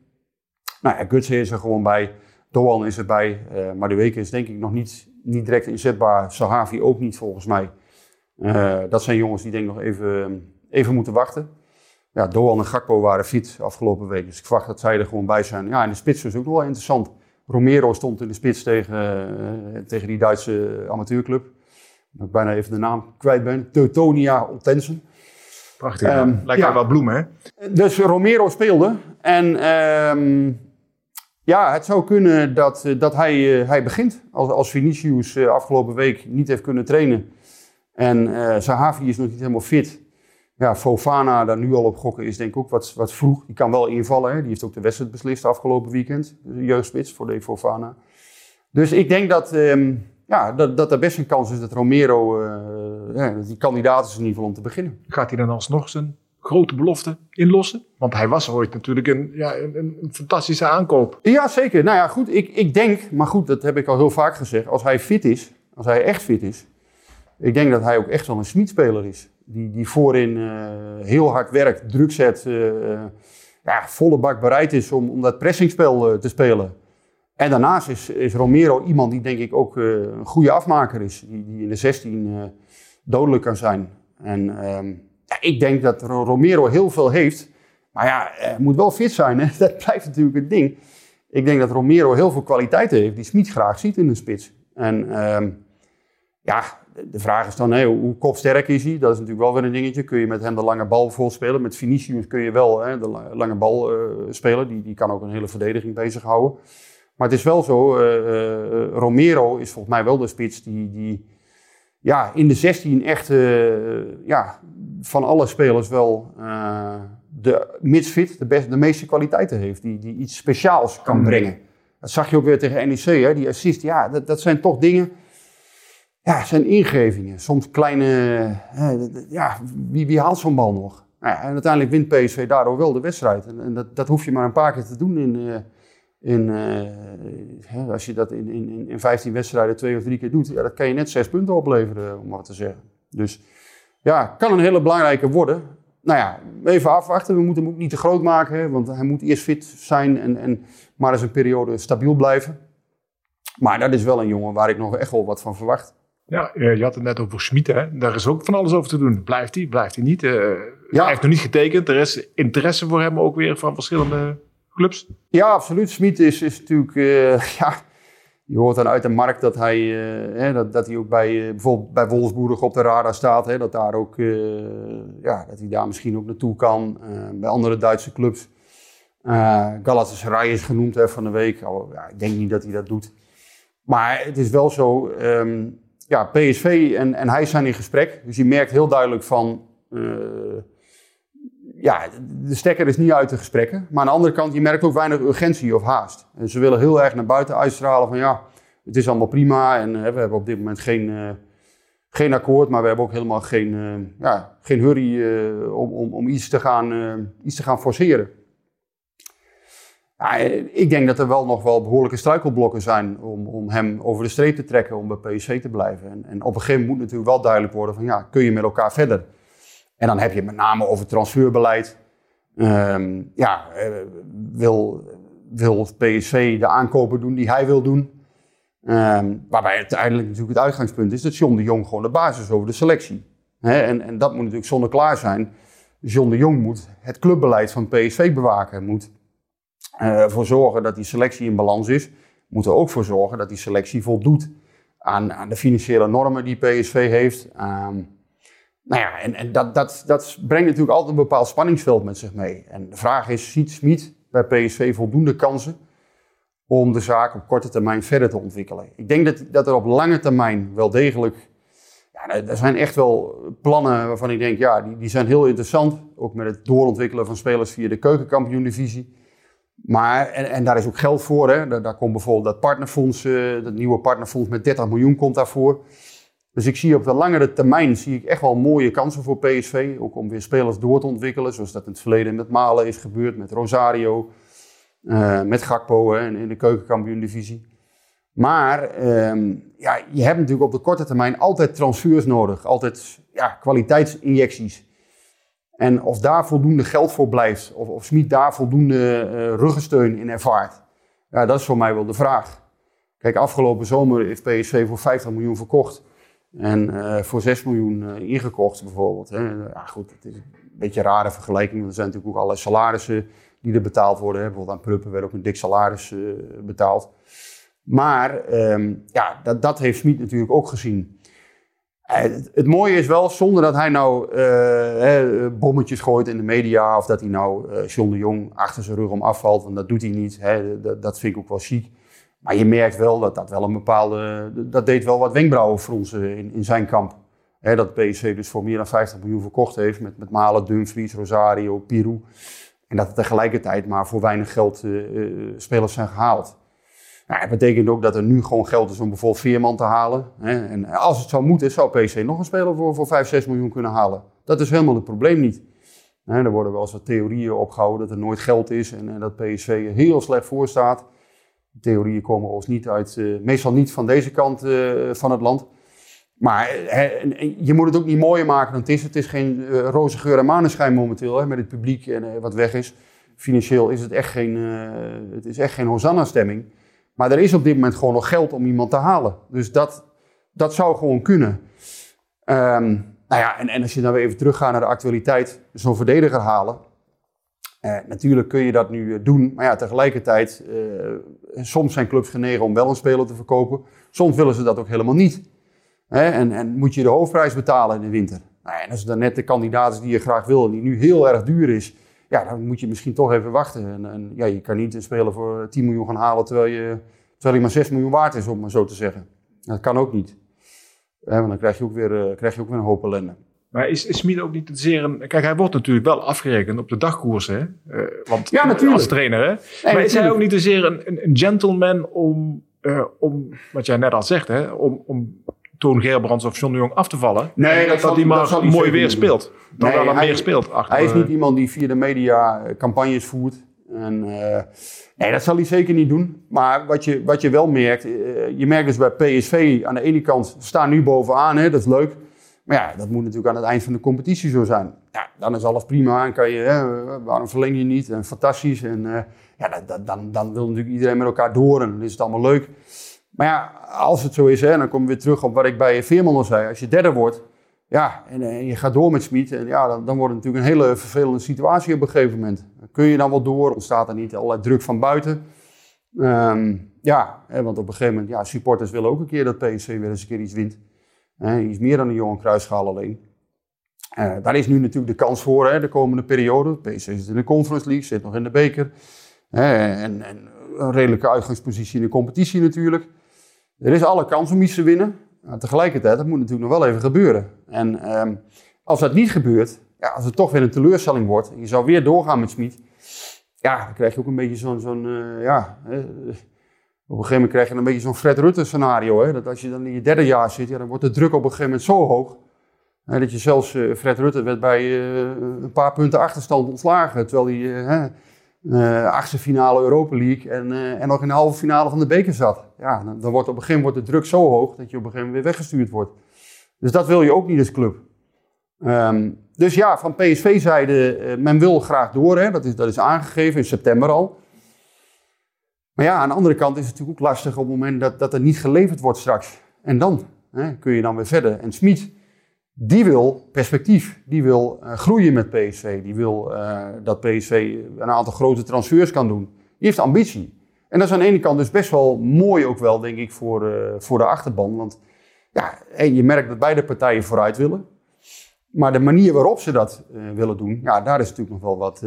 Nou ja, Gutsen is er gewoon bij. Doan is erbij. eh maar de weken is denk ik nog niet, niet direct inzetbaar. Sahavi ook niet volgens mij. Eh, dat zijn jongens die denk ik nog even, even moeten wachten. Ja, Doan en Gakpo waren fit afgelopen week. Dus ik verwacht dat zij er gewoon bij zijn. Ja, en de spits is ook wel interessant. Romero stond in de spits tegen, eh, tegen die Duitse amateurclub. Dat ik bijna even de naam kwijt ben. Teutonia Oltensen. Prachtig. Ehm, Lijkt ja. wel bloemen, hè? Dus Romero speelde. En ehm, ja, het zou kunnen dat, eh, dat hij, eh, hij begint. Als, als Vinicius afgelopen week niet heeft kunnen trainen. En eh Zahavi is nog niet helemaal fit. Ja, Fofana daar nu al op gokken is denk ik ook wat, wat vroeg. Die kan wel invallen. Hè. Die heeft ook de wedstrijd beslist afgelopen weekend. De jeugdspits voor de Fofana. Dus ik denk dat, ehm, ja, dat, dat er best een kans is dat Romero eh, ja, dat die kandidaat is in ieder geval om te beginnen. Gaat hij dan alsnog zijn grote belofte inlossen? Want hij was ooit natuurlijk een, ja, een, een, fantastische aankoop. Ja, zeker. Nou ja, goed. Ik, ik denk, maar goed, dat heb ik al heel vaak gezegd. Als hij fit is, als hij echt fit is. Ik denk dat hij ook echt wel een Smit-speler is. Die, die voorin eh, heel hard werkt, druk zet. eh, eh, ja, volle bak bereid is om, om dat pressingspel te spelen. En daarnaast is, is Romero iemand die denk ik ook een goede afmaker is. Die, die in de 16 eh, dodelijk kan zijn. En ehm, ja, ik denk dat Ro- Romero heel veel heeft. Maar ja, hij moet wel fit zijn. Hè? Dat blijft natuurlijk het ding. Ik denk dat Romero heel veel kwaliteiten heeft die Smit graag ziet in een spits. En ehm, ja, de- vraag is dan, hoe kopsterk is hij? Dat is natuurlijk wel weer een dingetje. Kun je met hem de lange bal bijvoorbeeld spelen? Met Vinicius kun je wel hè, de la- lange bal eh, spelen. Die, die kan ook een hele verdediging bezighouden. Maar het is wel zo, eh, eh, Romero is volgens mij wel de spits die, die ja, in de 16 echt ja, van alle spelers wel de mits fit de, best, de meeste kwaliteiten heeft. Die, die iets speciaals kan brengen. Dat zag je ook weer tegen NEC, hè? die assist. Ja, dat, dat zijn toch dingen, ja, zijn ingevingen. Soms kleine, ja, wie, wie haalt zo'n bal nog? Nou en uiteindelijk wint PSV daardoor wel de wedstrijd. En, en dat, dat hoef je maar een paar keer te doen in... eh, in, eh, als je dat in, in, in 15 wedstrijden twee of drie keer doet, ja, dat kan je net zes punten opleveren, om maar te zeggen. Dus ja, kan een hele belangrijke worden. Nou ja, even afwachten. We moeten hem ook niet te groot maken, want hij moet eerst fit zijn en, en maar eens een periode stabiel blijven. Maar dat is wel een jongen waar ik nog echt wel wat van verwacht. Ja, eh, je had het net over Schmid, hè? Daar is ook van alles over te doen. Blijft hij, blijft hij niet? Eh, Ja. Hij heeft nog niet getekend. Er is interesse voor hem ook weer van verschillende clubs. Ja, absoluut. Smit is, is natuurlijk, eh, ja, je hoort dan uit de markt dat hij, hè, dat, dat hij ook bij, bijvoorbeeld bij Wolfsburg op de radar staat. Hè, dat, daar ook, ja, dat hij daar misschien ook naartoe kan. bij andere Duitse clubs. Galatasaray is genoemd hè, van de week. Al, ja, ik denk niet dat hij dat doet. Maar het is wel zo, ehm, ja, PSV en, en hij zijn in gesprek. Dus je merkt heel duidelijk van, eh, ja, de stekker is niet uit de gesprekken. Maar aan de andere kant, je merkt ook weinig urgentie of haast. En ze willen heel erg naar buiten uitstralen van ja, het is allemaal prima. En we hebben op dit moment geen, eh, geen akkoord, maar we hebben ook helemaal geen, eh, ja, geen hurry om, om, om iets, te gaan, iets te gaan forceren. Eh, ik denk dat er wel nog wel behoorlijke struikelblokken zijn om, om hem over de streep te trekken om bij PSV te blijven. En, en op een gegeven moment moet natuurlijk wel duidelijk worden van ja, kun je met elkaar verder? En dan heb je het met name over transferbeleid. Ehm, ja, eh, wil, wil PSV de aankopen doen die hij wil doen? Ehm, waarbij uiteindelijk natuurlijk het uitgangspunt is dat John de Jong gewoon de basis is over de selectie. En, en dat moet natuurlijk zonder klaar zijn. John de Jong moet het clubbeleid van PSV bewaken. Moet eh, ervoor zorgen dat die selectie in balans is. Moet er ook voor zorgen dat die selectie voldoet aan, aan de financiële normen die PSV heeft. Ehm, nou ja, en, en dat, dat, dat brengt natuurlijk altijd een bepaald spanningsveld met zich mee. En de vraag is, ziet Smit bij PSV voldoende kansen om de zaak op korte termijn verder te ontwikkelen? Ik denk dat, dat er op lange termijn wel degelijk... Ja, er- er zijn echt wel plannen waarvan ik denk, ja, die, die zijn heel interessant. Ook met het doorontwikkelen van spelers via de keukenkampioen-divisie. Maar, en, en daar is ook geld voor. Hè. Daar, komt bijvoorbeeld dat partnerfonds, eh, dat nieuwe partnerfonds met 30 miljoen komt daarvoor. Dus ik zie op de langere termijn zie ik echt wel mooie kansen voor PSV. Ook om weer spelers door te ontwikkelen. Zoals dat in het verleden met Malen is gebeurd, met Rosario, eh, met Gakpo hè, in de keukenkampioen-divisie. Maar ehm, ja, je hebt natuurlijk op de korte termijn altijd transfers nodig. Altijd ja, kwaliteitsinjecties. En of daar voldoende geld voor blijft, of, of Smit daar voldoende uh, ruggensteun in ervaart, ja, dat is voor mij wel de vraag. Kijk, afgelopen zomer heeft PSV voor 50 miljoen verkocht. En uh, voor 6 miljoen uh, ingekocht bijvoorbeeld. Hè. Ja, goed, het is een beetje een rare vergelijking. Want er zijn natuurlijk ook allerlei salarissen die er betaald worden. Hè. Bijvoorbeeld aan Pruppen werd ook een dik salaris betaald. Maar um, ja, dat, dat heeft Smit natuurlijk ook gezien. Het, het, mooie is wel, zonder dat hij nou hè, bommetjes gooit in de media... of dat hij nou John de Jong achter zijn rug om afvalt, want dat doet hij niet. Hè. Dat, dat vind ik ook wel chic. Maar je merkt wel dat dat wel een bepaalde. Dat deed wel wat wenkbrauwen fronsen in, in zijn kamp. He, dat PSV dus voor meer dan 50 miljoen verkocht heeft. Met, met Malen, Dumfries, Rosario, Pirou. En dat er tegelijkertijd maar voor weinig geld uh, spelers zijn gehaald. Nou, dat betekent ook dat er nu gewoon geld is om bijvoorbeeld Veerman te halen. Hè. En als het zou moeten, zou PSV nog een speler voor, voor 5, 6 miljoen kunnen halen. Dat is helemaal het probleem niet. Er worden wel eens wat theorieën opgehouden dat er nooit geld is en, en dat PSV heel slecht voor staat theorieën komen ons niet uit, uh, meestal niet van deze kant uh, van het land. Maar je moet het ook niet mooier maken dan het is. Het is geen roze geur en maneschijn momenteel hè, met het publiek en wat weg is. Financieel is het echt geen, het is echt geen Hosanna-stemming. Maar er is op dit moment gewoon nog geld om iemand te halen. Dus dat, dat zou gewoon kunnen. Um, nou ja, en, en als je dan weer even teruggaat naar de actualiteit, zo'n verdediger halen. Uh, natuurlijk kun je dat nu eh, doen, maar ja, tegelijkertijd, uh, soms zijn clubs genegen om wel een speler te verkopen. Soms willen ze dat ook helemaal niet. Hè? En, en, moet je de hoofdprijs betalen in de winter. Nou, en als dan net de kandidaat die je graag wil en die nu heel erg duur is, ja, dan moet je misschien toch even wachten. En, en ja, je kan niet een speler voor 10 miljoen gaan halen terwijl je, terwijl hij maar 6 miljoen waard is, om maar zo te zeggen. Dat kan ook niet. want dan krijg je ook weer, krijg je ook weer een hoop ellende. Maar is, is ook niet te zeer een... Kijk, hij wordt natuurlijk wel afgerekend op de dagkoers, hè? Uh, want ja, natuurlijk. als trainer, hè? Nee, maar natuurlijk. is hij ook niet te zeer een, een, een gentleman om, uh, om, wat jij net al zegt, hè? Om, om Toon Gerbrands of John de Jong af te vallen? Nee, dat, dat, hij maar dat mooi weer speelt. Dat nee, hij, meer speelt. Achter, hij is niet iemand die via de media campagnes voert. En, uh, nee, dat zal hij zeker niet doen. Maar wat je, wat je wel merkt, je merkt dus bij PSV aan de ene kant staan nu bovenaan, hè? Dat is leuk. Maar ja, dat moet natuurlijk aan het eind van de competitie zo zijn. Ja, dan is alles prima en kan je, hè, waarom verleng je niet? En fantastisch. En uh, ja, dan, dan, dan wil natuurlijk iedereen met elkaar door en dan is het allemaal leuk. Maar ja, als het zo is, hè, dan kom je weer terug op wat ik bij Veerman al zei. Als je derde wordt, ja, en, en je gaat door met Smit, en ja, dan, wordt het natuurlijk een hele vervelende situatie op een gegeven moment. Kun je dan wel door? Ontstaat er niet allerlei druk van buiten? Um, ja, hè, want op een gegeven moment, ja, supporters willen ook een keer dat PSV weer eens een keer iets wint. Is meer dan een jonge kruisschaal alleen. Uh, daar is nu natuurlijk de kans voor hè, de komende periode. PSV zit in de Conference League, zit nog in de beker. en, en, een redelijke uitgangspositie in de competitie natuurlijk. Er is alle kans om iets te winnen. Maar tegelijkertijd, dat moet natuurlijk nog wel even gebeuren. En um, als dat niet gebeurt, ja, als het toch weer een teleurstelling wordt... en je zou weer doorgaan met Smit... ja, dan krijg je ook een beetje zo'n... zo'n uh, ja, op een gegeven moment krijg je een beetje zo'n Fred Rutte scenario. Hè? Dat als je dan in je derde jaar zit, ja, dan wordt de druk op een gegeven moment zo hoog. Hè, dat je zelfs, uh, Fred Rutte werd bij een paar punten achterstand ontslagen. Terwijl hij uh, achtste finale Europa League en, en nog in de halve finale van de beker zat. Ja, dan, wordt op een gegeven moment de druk zo hoog dat je op een gegeven moment weer weggestuurd wordt. Dus dat wil je ook niet als club. Um, dus ja, van PSV-zijde, men wil graag door. Hè? Dat, is, dat is aangegeven in september al. Maar ja, aan de andere kant is het natuurlijk ook lastig op het moment dat, dat er niet geleverd wordt straks. En dan hè, kun je dan weer verder. En Smit, die wil perspectief. Die wil uh, groeien met PSV. Die wil uh, dat PSV een aantal grote transfers kan doen. Die heeft ambitie. En dat is aan de ene kant dus best wel mooi ook wel, denk ik, voor, uh, voor de achterban. Want ja, je merkt dat beide partijen vooruit willen. Maar de manier waarop ze dat willen doen, ja, daar is natuurlijk nog wel wat,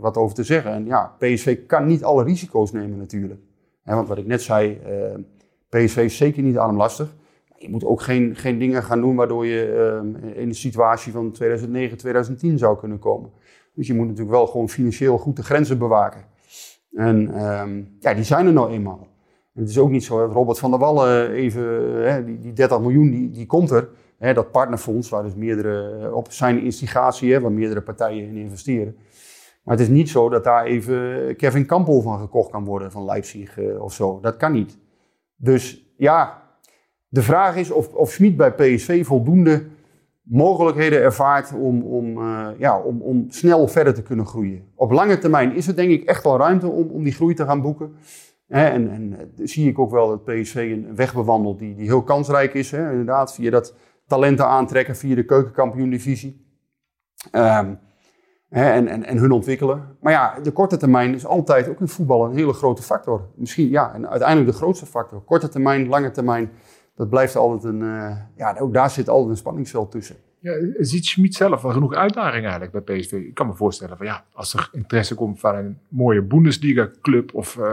wat over te zeggen. En ja, PSV kan niet alle risico's nemen natuurlijk. He, want wat ik net zei, PSV is zeker niet armlastig. Je moet ook geen, geen dingen gaan doen waardoor je in de situatie van 2009, 2010 zou kunnen komen. Dus je moet natuurlijk wel gewoon financieel goed de grenzen bewaken. En ehm, ja, die zijn er nou eenmaal. En het is ook niet zo dat Robert van der Wallen even, hè, die, die 30 miljoen, die, die komt er. Hè, dat partnerfonds, waar dus meerdere, op zijn instigatie, hè, waar meerdere partijen in investeren. Maar het is niet zo dat daar even Kevin Campbell van gekocht kan worden van Leipzig eh, of zo. Dat kan niet. Dus ja, de vraag is of, of Schmid bij PSV voldoende mogelijkheden ervaart om, om, eh, ja, om, om snel verder te kunnen groeien. Op lange termijn is er denk ik echt wel ruimte om, om die groei te gaan boeken. Hè, en, en eh, zie ik ook wel dat PSV een weg bewandelt die, die heel kansrijk is. Hè, inderdaad, via dat talenten aantrekken, via de keukenkampioen-divisie. Um, en, en, en hun ontwikkelen. Maar ja, de korte termijn is altijd ook in voetbal een hele grote factor. Misschien, ja, en uiteindelijk de grootste factor. Korte termijn, lange termijn, dat blijft altijd een, uh, ja, ook daar zit altijd een spanningsveld tussen. Ja, ziet Schmid zelf wel genoeg uitdaging eigenlijk bij PSV? Ik kan me voorstellen van ja, als er interesse komt van een mooie Bundesliga-club of uh,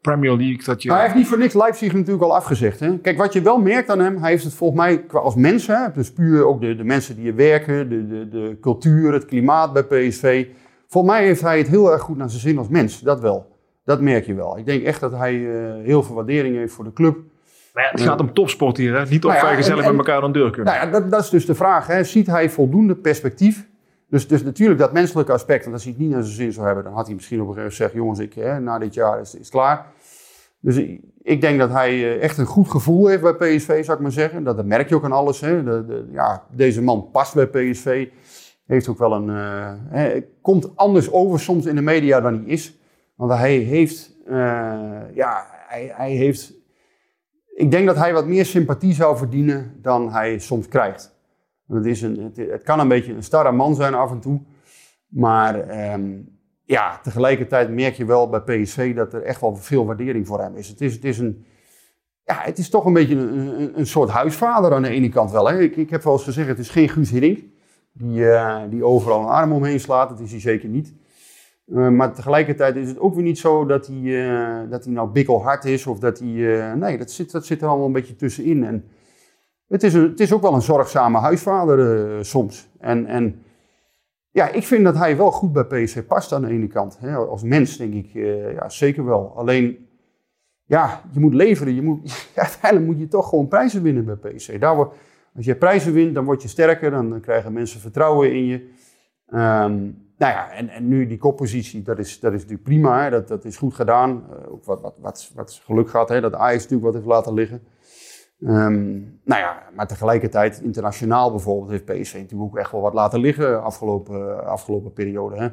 Premier League. Dat je... hij heeft niet voor niks Leipzig natuurlijk al afgezegd. Hè? Kijk, wat je wel merkt aan hem, hij heeft het volgens mij als mens, hè, dus puur ook de, de mensen die er werken, de, de, de cultuur, het klimaat bij PSV. Volgens mij heeft hij het heel erg goed naar zijn zin als mens, dat wel. Dat merk je wel. Ik denk echt dat hij uh, heel veel waardering heeft voor de club. Maar ja, het gaat om topsport hier, hè? niet of nou ja, wij gezellig en, met elkaar aan de deur kunnen. Nou ja, dat, dat, is dus de vraag. Hè? Ziet hij voldoende perspectief? Dus, dus natuurlijk dat menselijke aspect, en als hij het niet naar zijn zin zou hebben, dan had hij misschien op een gegeven moment gezegd: jongens, ik, hè, na dit jaar is het klaar. Dus ik, ik, denk dat hij eh, echt een goed gevoel heeft bij PSV, zou ik maar zeggen. Dat, dat merk je ook aan alles. Hè? De, de, ja, deze man past bij PSV. Heeft ook wel een. Uh, hè, komt anders over soms in de media dan hij is. Want hij heeft. Uh, ja, hij, hij heeft ik denk dat hij wat meer sympathie zou verdienen dan hij soms krijgt. Het, is een, het, kan een beetje een starre man zijn af en toe. Maar um, ja, tegelijkertijd merk je wel bij PSV dat er echt wel veel waardering voor hem is. Het is, het is, een, ja, het is toch een beetje een, een, soort huisvader aan de ene kant wel. Hè. Ik, ik heb wel eens gezegd, het is geen Guus die, uh, die overal een arm omheen slaat. Dat is hij zeker niet. Uh, maar tegelijkertijd is het ook weer niet zo dat hij, uh, dat hij nou bikkelhard is of dat hij. Uh, nee, dat zit, dat zit er allemaal een beetje tussenin. En het, is het is ook wel een zorgzame huisvader soms. En, en ja, ik vind dat hij wel goed bij PSV past aan de ene kant. Hè. Als mens denk ik, ja, zeker wel. Alleen, ja, je moet leveren. Je moet, ja, uiteindelijk moet je toch gewoon prijzen winnen bij PSV. Daar als je prijzen wint, dan word je sterker. Dan, dan krijgen mensen vertrouwen in je. Um, nou ja, en, en nu die koppositie, dat is, dat is natuurlijk prima. Dat, dat is goed gedaan. Uh, ook wat, wat, wat, wat geluk gehad, hè, dat Ajax natuurlijk wat heeft laten liggen. Um, nou ja, maar tegelijkertijd, internationaal bijvoorbeeld, heeft PSV natuurlijk ook echt wel wat laten liggen afgelopen, afgelopen periode. Hè.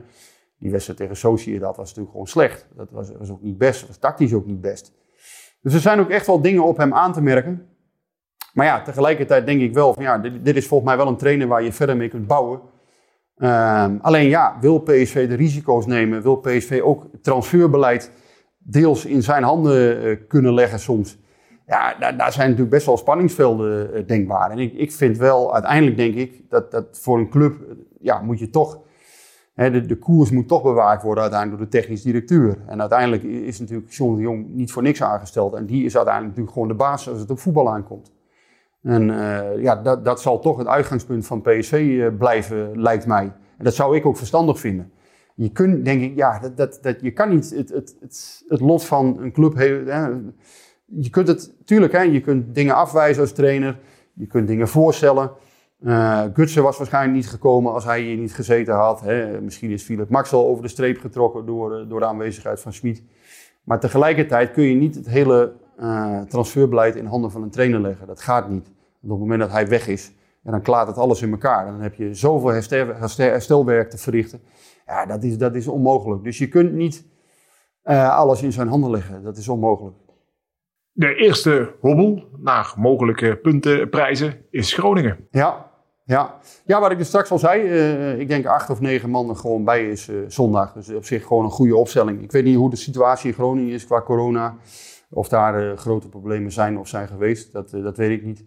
Die wedstrijd tegen Sociedad was natuurlijk gewoon slecht. Dat was, was ook niet best, was tactisch ook niet best. Dus er zijn ook echt wel dingen op hem aan te merken. Maar ja, tegelijkertijd denk ik wel van ja, dit is volgens mij wel een trainer waar je verder mee kunt bouwen. Um, alleen ja, wil PSV de risico's nemen? Wil PSV ook transferbeleid deels in zijn handen uh, kunnen leggen soms? Ja, daar, daar, zijn natuurlijk best wel spanningsvelden uh, denkbaar. En ik, ik vind wel, uiteindelijk denk ik, dat, dat voor een club, uh, ja, moet je toch... De koers moet toch bewaakt worden uiteindelijk door de technisch directeur. En uiteindelijk is natuurlijk John de Jong niet voor niks aangesteld. En die is uiteindelijk natuurlijk gewoon de baas als het op voetbal aankomt. En uh, ja, dat, dat zal toch het uitgangspunt van PSV eh, blijven, lijkt mij. En dat zou ik ook verstandig vinden. Je kunt, denk ik, ja, dat, dat, dat, je kan niet het, het, het, lot van een club... Je kunt het, tuurlijk, hè, je kunt dingen afwijzen als trainer. Je kunt dingen voorstellen. Uh, Gutsen was waarschijnlijk niet gekomen als hij hier niet gezeten had. Misschien is Philip Maxwell over de streep getrokken door, door de aanwezigheid van Schmid. Maar tegelijkertijd kun je niet het hele transferbeleid in handen van een trainer leggen. Dat gaat niet op het moment dat hij weg is, en dan klaart het alles in elkaar. Dan heb je zoveel herstel, herstelwerk te verrichten. Ja, dat is, dat is onmogelijk. Dus je kunt niet uh, alles in zijn handen leggen. Dat is onmogelijk. De eerste hobbel naar mogelijke puntenprijzen is Groningen. Ja, ja. ja wat ik dus straks al zei. Uh, ik denk acht of negen mannen gewoon bij is uh, zondag. Dus op zich gewoon een goede opstelling. Ik weet niet hoe de situatie in Groningen is qua corona. Of daar grote problemen zijn of zijn geweest. Dat, dat weet ik niet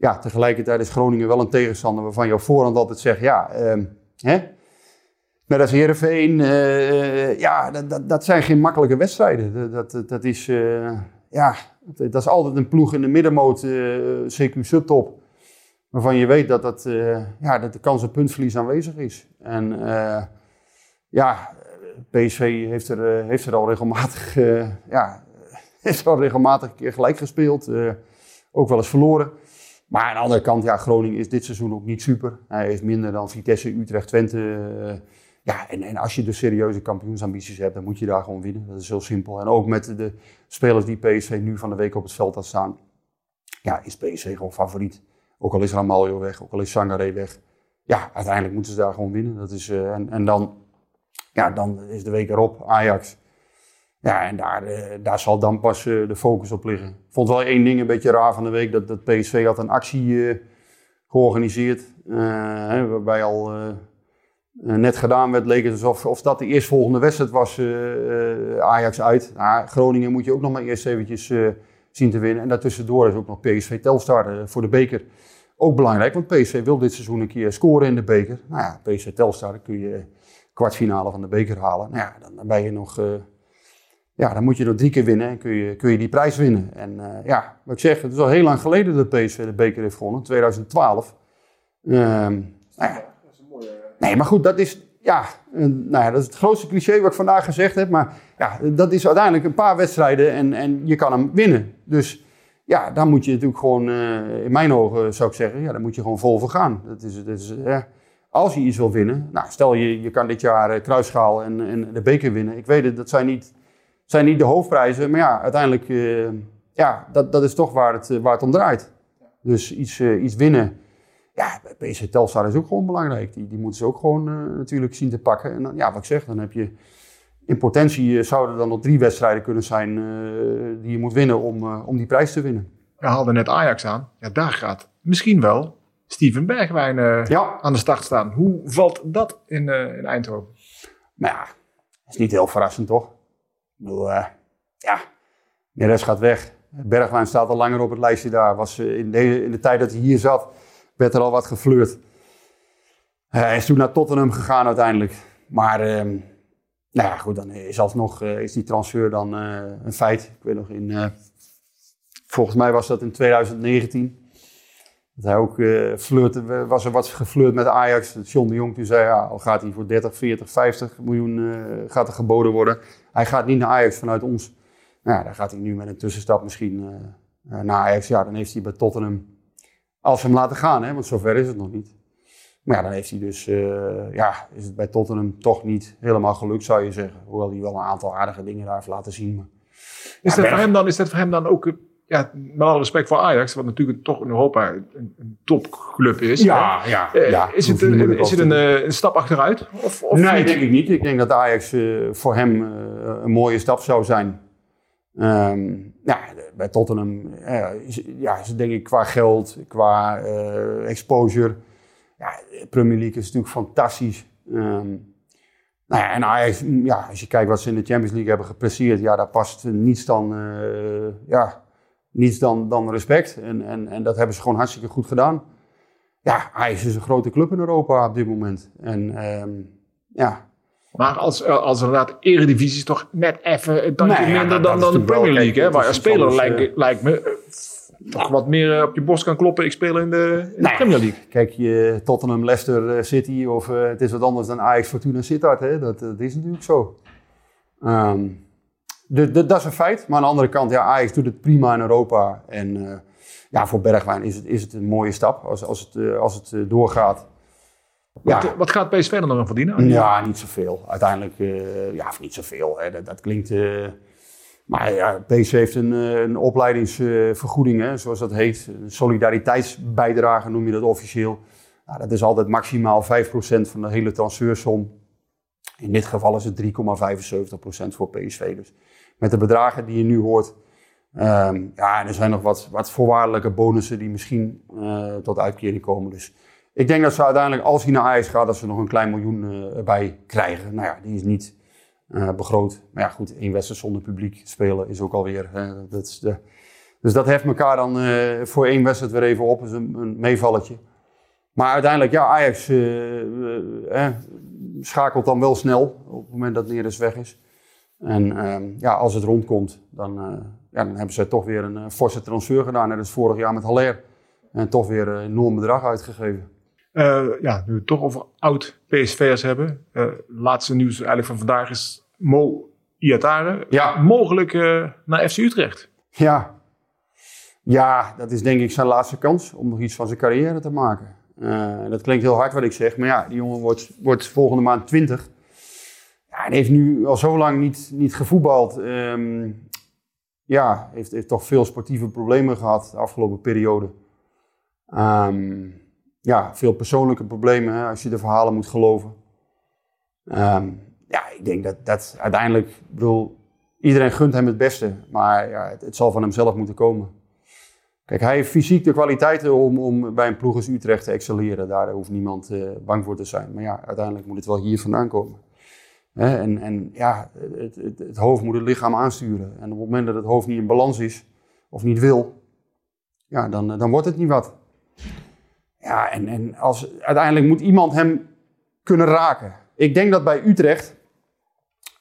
ja, tegelijkertijd is Groningen wel een tegenstander waarvan je voorhand altijd zegt, ja, uh, hè? Net als Heerenveen, uh, ja, dat, dat, dat, zijn geen makkelijke wedstrijden. Dat, dat, dat is, uh, ja, dat is altijd een ploeg in de middenmoot, CQ subtop. Waarvan je weet dat, dat, ja, dat de kans op puntverlies aanwezig is. En ja, PSV heeft er, eh, heeft er al regelmatig, eh, ja, heeft er al regelmatig gelijk gespeeld. eh, ook wel eens verloren. Maar aan de andere kant, ja, Groningen is dit seizoen ook niet super. Hij heeft minder dan Vitesse, Utrecht, Twente. eh, ja, en, en als je dus serieuze kampioensambities hebt, dan moet je daar gewoon winnen. Dat is heel simpel. En ook met de spelers die PSV nu van de week op het veld had staan, ja, is PSV gewoon favoriet. Ook al is Ramaljo weg, ook al is Sangaré weg. Ja, uiteindelijk moeten ze daar gewoon winnen. Dat is, eh, en, en dan, ja, dan is de week erop Ajax. Ja, en daar, eh, daar zal dan pas eh, de focus op liggen. Ik vond wel één ding een beetje raar van de week. Dat, dat PSV had een actie eh, georganiseerd. waarbij al net gedaan werd. Leek het alsof of dat de eerstvolgende wedstrijd was. Ajax uit. Nou, Groningen moet je ook nog maar eerst eventjes zien te winnen. En daartussendoor is ook nog PSV Telstar voor de beker. Ook belangrijk, want PSV wil dit seizoen een keer scoren in de beker. Nou ja, PSV Telstar, dan kun je kwartfinale van de beker halen. Nou ja, dan ben je nog... eh, ja, dan moet je nog drie keer winnen en kun je, kun je die prijs winnen. En eh, ja, wat ik zeg, het is al heel lang geleden dat PSV de beker heeft gewonnen, 2012. Ehm, nou ja. Nee, maar goed, dat is, ja, een- nou ja, dat is het grootste cliché wat ik vandaag gezegd heb. Maar ja, dat is uiteindelijk een paar wedstrijden en, en je kan hem winnen. Dus ja, daar moet je natuurlijk gewoon, eh, in mijn ogen zou ik zeggen, ja, daar moet je gewoon vol voor gaan. Dat is, dat is, eh, als je iets wil winnen, nou, stel je, je kan dit jaar eh, Kruisschaal en, en de beker winnen. Ik weet het, dat zijn niet, zijn niet de hoofdprijzen, maar ja, uiteindelijk, eh, ja, dat, dat is toch waar het, eh, waar het om draait. Dus iets, eh, iets winnen. Ja, bij PSV Telstar is ook gewoon belangrijk. Die, die moeten ze ook gewoon natuurlijk zien te pakken. En dan, ja, wat ik zeg, dan heb je in potentie zouden er dan nog drie wedstrijden kunnen zijn die je moet winnen om, om die prijs te winnen. We haalden net Ajax aan. Ja, daar gaat misschien wel Steven Bergwijn Ja, aan de start staan. Hoe valt dat in, in Eindhoven? maar ja, is niet heel verrassend toch? Eh, ja, Neres gaat weg. Bergwijn staat al langer op het lijstje daar. Was, eh, in, de, in de tijd dat hij hier zat, werd er al wat geflirt. Hij is toen naar Tottenham gegaan uiteindelijk. Maar ehm, nou ja, goed, dan is alsnog eh, is die transfer dan een feit. Ik weet nog in, volgens mij was dat in 2019. Dat hij ook eh flirte, was er wat geflirt met Ajax. Dat John de Jong toen zei, ja, al gaat hij voor 30, 40, 50 miljoen eh, gaat er geboden worden. Hij gaat niet naar Ajax vanuit ons. Nou ja, dan gaat hij nu met een tussenstap misschien eh, eh, naar Ajax. Ja, dan heeft hij bij Tottenham, als ze hem laten gaan, hè, want zover is het nog niet. Maar ja, dan heeft hij dus, eh, ja, is het bij Tottenham toch niet helemaal gelukt, zou je zeggen. Hoewel hij wel een aantal aardige dingen daar heeft laten zien. Maar Is, Ja, dat voor hem dan, is dat voor hem dan ook, eh, ja, met alle respect voor Ajax, wat natuurlijk toch in Europa een, een topclub is. ja, hè? ja. Eh, ja, is het, een, is het een, eh, een stap achteruit? Of, of nee, niet? denk ik niet. Ik denk dat Ajax eh, voor hem een mooie stap zou zijn. Ehm, ja, bij Tottenham is, ja, is het denk ik qua geld, qua exposure. Ja, de Premier League is natuurlijk fantastisch. Ehm, nou ja, en Ajax, mm, ja, als je kijkt wat ze in de Champions League hebben gepresteerd, ja, daar past niets dan, ja, niets dan, dan respect. En, en, en dat hebben ze gewoon hartstikke goed gedaan. Ja, Ajax is een grote club in Europa op dit moment. En ehm, ja, Maar als, eh, als inderdaad de eredivisie is toch net even een tandje Nee, minder dan, dan de Premier League. Hè? Waar iets speler anders, lijkt, lijkt me eh, toch wat meer eh, op je borst kan kloppen. Ik speel in de, in de Nee. Premier League. Kijk, je Tottenham, Leicester eh, City of eh, het is wat anders dan Ajax, Fortuna, Sittard. Hè? Dat, dat is natuurlijk zo. Ehm, de, de- dat is een feit. Maar aan de andere kant, ja, Ajax doet het prima in Europa. En eh, ja, voor Bergwijn is het, is het een mooie stap als, als het, eh, als het eh, doorgaat. Wat, Ja. wat gaat PSV dan nog aan verdienen? Ja, niet zoveel. Uiteindelijk, ja, of niet zoveel. Hè. Dat, dat klinkt... maar ja, PSV heeft een, een opleidingsvergoeding, hè, zoals dat heet. Een solidariteitsbijdrage noem je dat officieel. Nou, dat is altijd maximaal 5% van de hele transfersom. In dit geval is het 3,75% voor PSV. Dus met de bedragen die je nu hoort. ehm, ja, er zijn nog wat, wat voorwaardelijke bonussen die misschien eh, tot uitkering komen. Dus ik denk dat ze uiteindelijk, als hij naar Ajax gaat, dat ze nog een klein miljoen eh, erbij krijgen. Nou ja, die is niet eh, begroot. Maar ja, goed, één wedstrijd zonder publiek spelen is ook alweer. dat is de, dus dat heft elkaar dan voor één wedstrijd weer even op. is een, een meevalletje. Maar uiteindelijk, ja, Ajax schakelt dan wel snel op het moment dat Neres weg is. En ehm, ja, als het rondkomt, dan, eh, ja, dan hebben ze toch weer een eh, forse transfer gedaan. Net als vorig jaar met Haller. En toch weer een enorm bedrag uitgegeven. Uh, ja, nu we het toch over oud PSV'ers hebben. Laatste nieuws eigenlijk van vandaag is Mo Iatare. Ja. Mogelijk naar FC Utrecht. Ja. ja, dat is denk ik zijn laatste kans om nog iets van zijn carrière te maken. dat klinkt heel hard wat ik zeg, maar ja, die jongen wordt, wordt volgende maand 20. Hij heeft nu al zo lang niet, niet gevoetbald. Um, ja, heeft, heeft toch veel sportieve problemen gehad de afgelopen periode. Um, ja, veel persoonlijke problemen als je de verhalen moet geloven. Um, ja, ik denk dat, dat uiteindelijk, ik bedoel, iedereen gunt hem het beste, maar ja, het, zal van hemzelf moeten komen. Kijk, hij heeft fysiek de kwaliteiten om, om bij een ploeg als Utrecht te excelleren. Daar hoeft niemand uh, bang voor te zijn. Maar ja, uiteindelijk moet het wel hier vandaan komen. Hè, en, en ja, het, het, het, hoofd moet het lichaam aansturen. En op het moment dat het hoofd niet in balans is, of niet wil, ja, dan, dan wordt het niet wat. Ja, en, en als, uiteindelijk moet iemand hem kunnen raken. Ik denk dat bij Utrecht,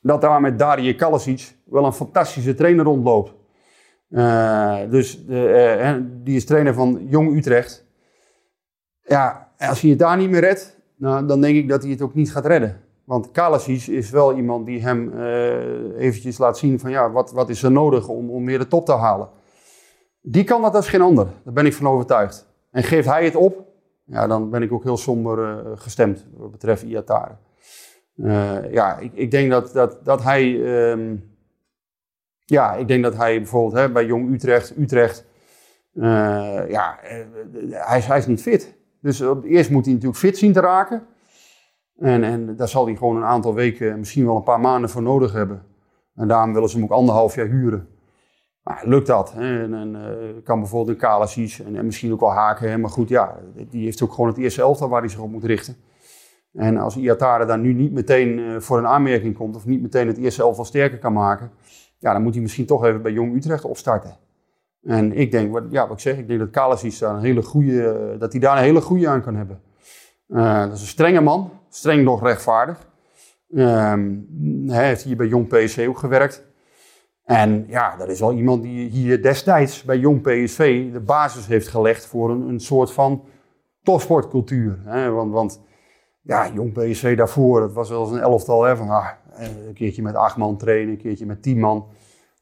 dat daar met Darie Kalasic wel een fantastische trainer rondloopt. Uh, dus de, uh, die is trainer van Jong Utrecht. Ja, als hij het daar niet meer redt, nou, dan denk ik dat hij het ook niet gaat redden. Want Kalasic is wel iemand die hem uh, eventjes laat zien van ja, wat, wat is er nodig om, om meer de top te halen. Die kan dat als geen ander, daar ben ik van overtuigd. En geeft hij het op, ja, dan ben ik ook heel somber uh, gestemd wat betreft Iatare. Uh, ja, ik, ik, denk dat, dat, dat hij. Um, ja, ik denk dat hij bijvoorbeeld hè, bij Jong Utrecht. Utrecht ja, hij, hij is niet fit. Dus eerst moet hij natuurlijk fit zien te raken. En, en daar zal hij gewoon een aantal weken, misschien wel een paar maanden voor nodig hebben. En daarom willen ze hem ook anderhalf jaar huren. Maar lukt dat? En, en uh, kan bijvoorbeeld een Kalasic en, en, misschien ook wel Haken. Maar goed, ja, die heeft ook gewoon het eerste elftal waar hij zich op moet richten. En als Iatare daar nu niet meteen uh, voor een aanmerking komt, of niet meteen het eerste elftal sterker kan maken, ja, dan moet hij misschien toch even bij Jong Utrecht opstarten. En ik denk, wat, ja, wat ik zeg, ik denk dat Kalasic daar een hele goede, dat hij daar een hele goede aan kan hebben. Uh, dat is een strenge man, streng nog rechtvaardig. Um, hij heeft hier bij Jong PSV ook gewerkt. En ja, dat is wel iemand die hier destijds bij Jong PSV de basis heeft gelegd voor een, een soort van topsportcultuur. Hè? Want, want ja, Jong PSV daarvoor, dat was wel eens een elftal hè, van ah, een keertje met acht man trainen, een keertje met tien man.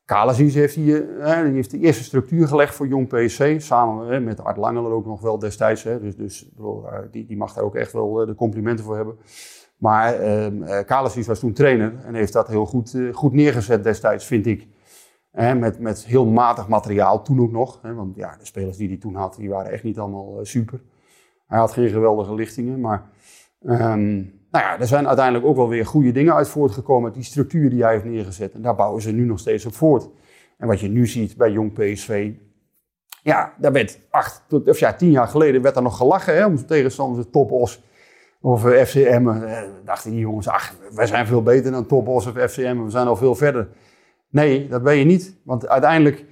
Kalasic heeft, hier, hè, die heeft de eerste structuur gelegd voor Jong PSV, samen hè, met Art Langeler ook nog wel destijds. Hè, dus dus die, die mag daar ook echt wel eh, de complimenten voor hebben. Maar uh, was toen trainer en heeft dat heel goed, uh, goed neergezet destijds, vind ik. Met, met heel matig materiaal toen ook nog. Hè, want ja, de spelers die hij toen had, die waren echt niet allemaal super. Hij had geen geweldige lichtingen, maar... Um, nou ja, er zijn uiteindelijk ook wel weer goede dingen uit voortgekomen. Die structuur die hij heeft neergezet. En daar bouwen ze nu nog steeds op voort. En wat je nu ziet bij jong PSV. Ja, daar werd acht, of ja, tien jaar geleden werd er nog gelachen hè, om tegenstanders Topos of uh, FCM. Uh, dachten die jongens, ach, wij zijn veel beter dan Topos of FCM. We zijn al veel verder. Nee, dat ben je niet. Want uiteindelijk,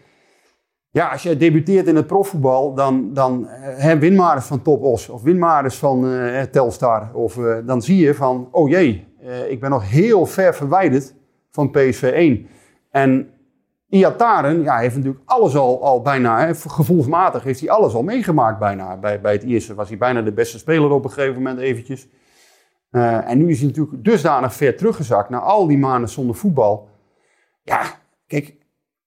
ja, als je debuteert in het profvoetbal, dan, dan hè, winmares van Top Os of winmares van uh, Telstar. Of, uh, dan zie je van, oh jee, ik ben nog heel ver verwijderd van PSV 1. En Iataren ja, heeft natuurlijk alles al, al bijna, gevoelsmatig heeft hij alles al meegemaakt bijna. Bij, bij het eerste was hij bijna de beste speler op een gegeven moment eventjes. en nu is hij natuurlijk dusdanig ver teruggezakt na al die maanden zonder voetbal. Ja, kijk,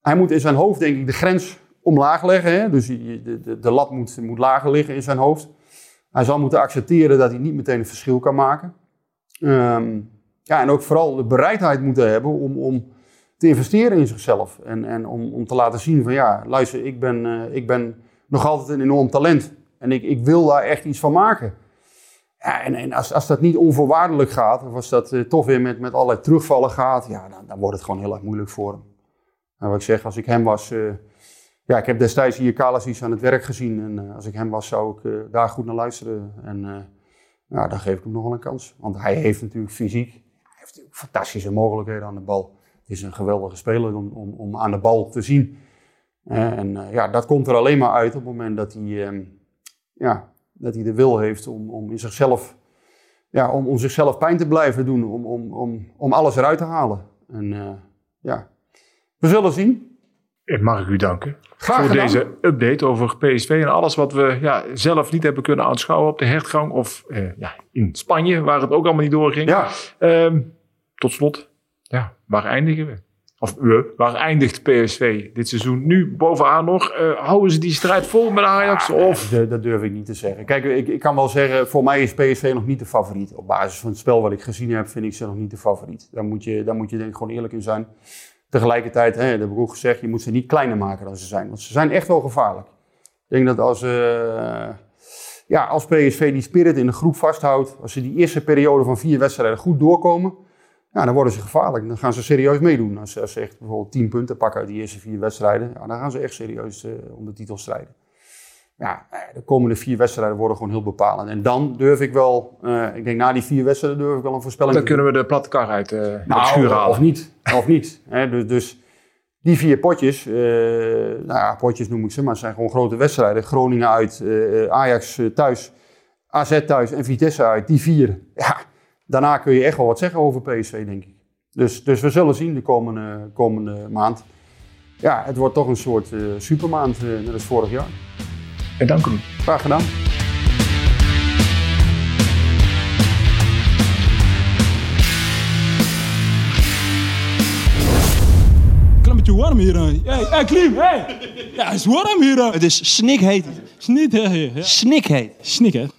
hij moet in zijn hoofd denk ik de grens omlaag leggen. Hè? Dus de, de, de lat moet, moet lager liggen in zijn hoofd. Hij zal moeten accepteren dat hij niet meteen een verschil kan maken. Um, ja, en ook vooral de bereidheid moeten hebben om, om te investeren in zichzelf. En, en om, om te laten zien van ja, luister, ik ben, uh, ik ben nog altijd een enorm talent. En ik, ik wil daar echt iets van maken. Ja, en, en als, als dat niet onvoorwaardelijk gaat, of als dat uh, toch weer met, met allerlei terugvallen gaat, ja, dan, dan wordt het gewoon heel erg moeilijk voor hem. En wat ik zeg, als ik hem was, uh, ja, ik heb destijds hier Kalasis aan het werk gezien. En uh, als ik hem was, zou ik daar goed naar luisteren. En ja, dan geef ik hem nog wel een kans. Want hij heeft natuurlijk fysiek, hij heeft fantastische mogelijkheden aan de bal. Het is een geweldige speler om, om, om aan de bal te zien. en ja, dat komt er alleen maar uit op het moment dat hij, ehm, ja, dat hij de wil heeft om, om in zichzelf, ja, om, om zichzelf pijn te blijven doen, om, om, om, om alles eruit te halen. En uh, ja, we zullen zien. Mag ik u danken? Graag voor gedaan. deze update over PSV en alles wat we ja, zelf niet hebben kunnen aanschouwen op de hertgang of eh, ja, in Spanje, waar het ook allemaal niet doorging. Ja, Ehm, tot slot, ja, waar eindigen we? Of we, waar eindigt PSV dit seizoen? Nu bovenaan nog, eh, houden ze die strijd vol met Ajax? Of dat, dat durf ik niet te zeggen. Kijk, ik, ik kan wel zeggen, voor mij is PSV nog niet de favoriet. Op basis van het spel wat ik gezien heb, vind ik ze nog niet de favoriet. Daar moet je, daar moet je denk ik gewoon eerlijk in zijn. Tegelijkertijd, hè, dat heb ik ook gezegd, je moet ze niet kleiner maken dan ze zijn. Want ze zijn echt wel gevaarlijk. Ik denk dat als, eh, ja, als PSV die spirit in de groep vasthoudt, als ze die eerste periode van vier wedstrijden goed doorkomen, ja, dan worden ze gevaarlijk. Dan gaan ze serieus meedoen. Als, ze- echt bijvoorbeeld tien punten pakken uit die eerste vier wedstrijden, ja, dan gaan ze echt serieus eh, om de titel strijden. Ja, eh, de komende vier wedstrijden worden gewoon heel bepalend. En dan durf ik wel, eh, ik denk na die vier wedstrijden durf ik wel een voorspelling dan te doen. kunnen we de platte kar uit de Nou, schuur halen. Of niet. Of niet. Hè, dus, dus die vier potjes, nou ja, potjes noem ik ze, maar het zijn gewoon grote wedstrijden. Groningen uit, Ajax thuis, AZ thuis en Vitesse uit. Die vier. Ja, daarna kun je echt wel wat zeggen over PSV, denk ik. Dus, dus we zullen zien de komende, komende maand. Ja, het wordt toch een soort supermaand, net als vorig jaar. En dank u. Graag gedaan. Klein beetje warm hier. Hey, hey Klim, hey. Ja, het is warm hier. Het is snikheet. Snit, hè. Ja. Snikheet. Snik, hè.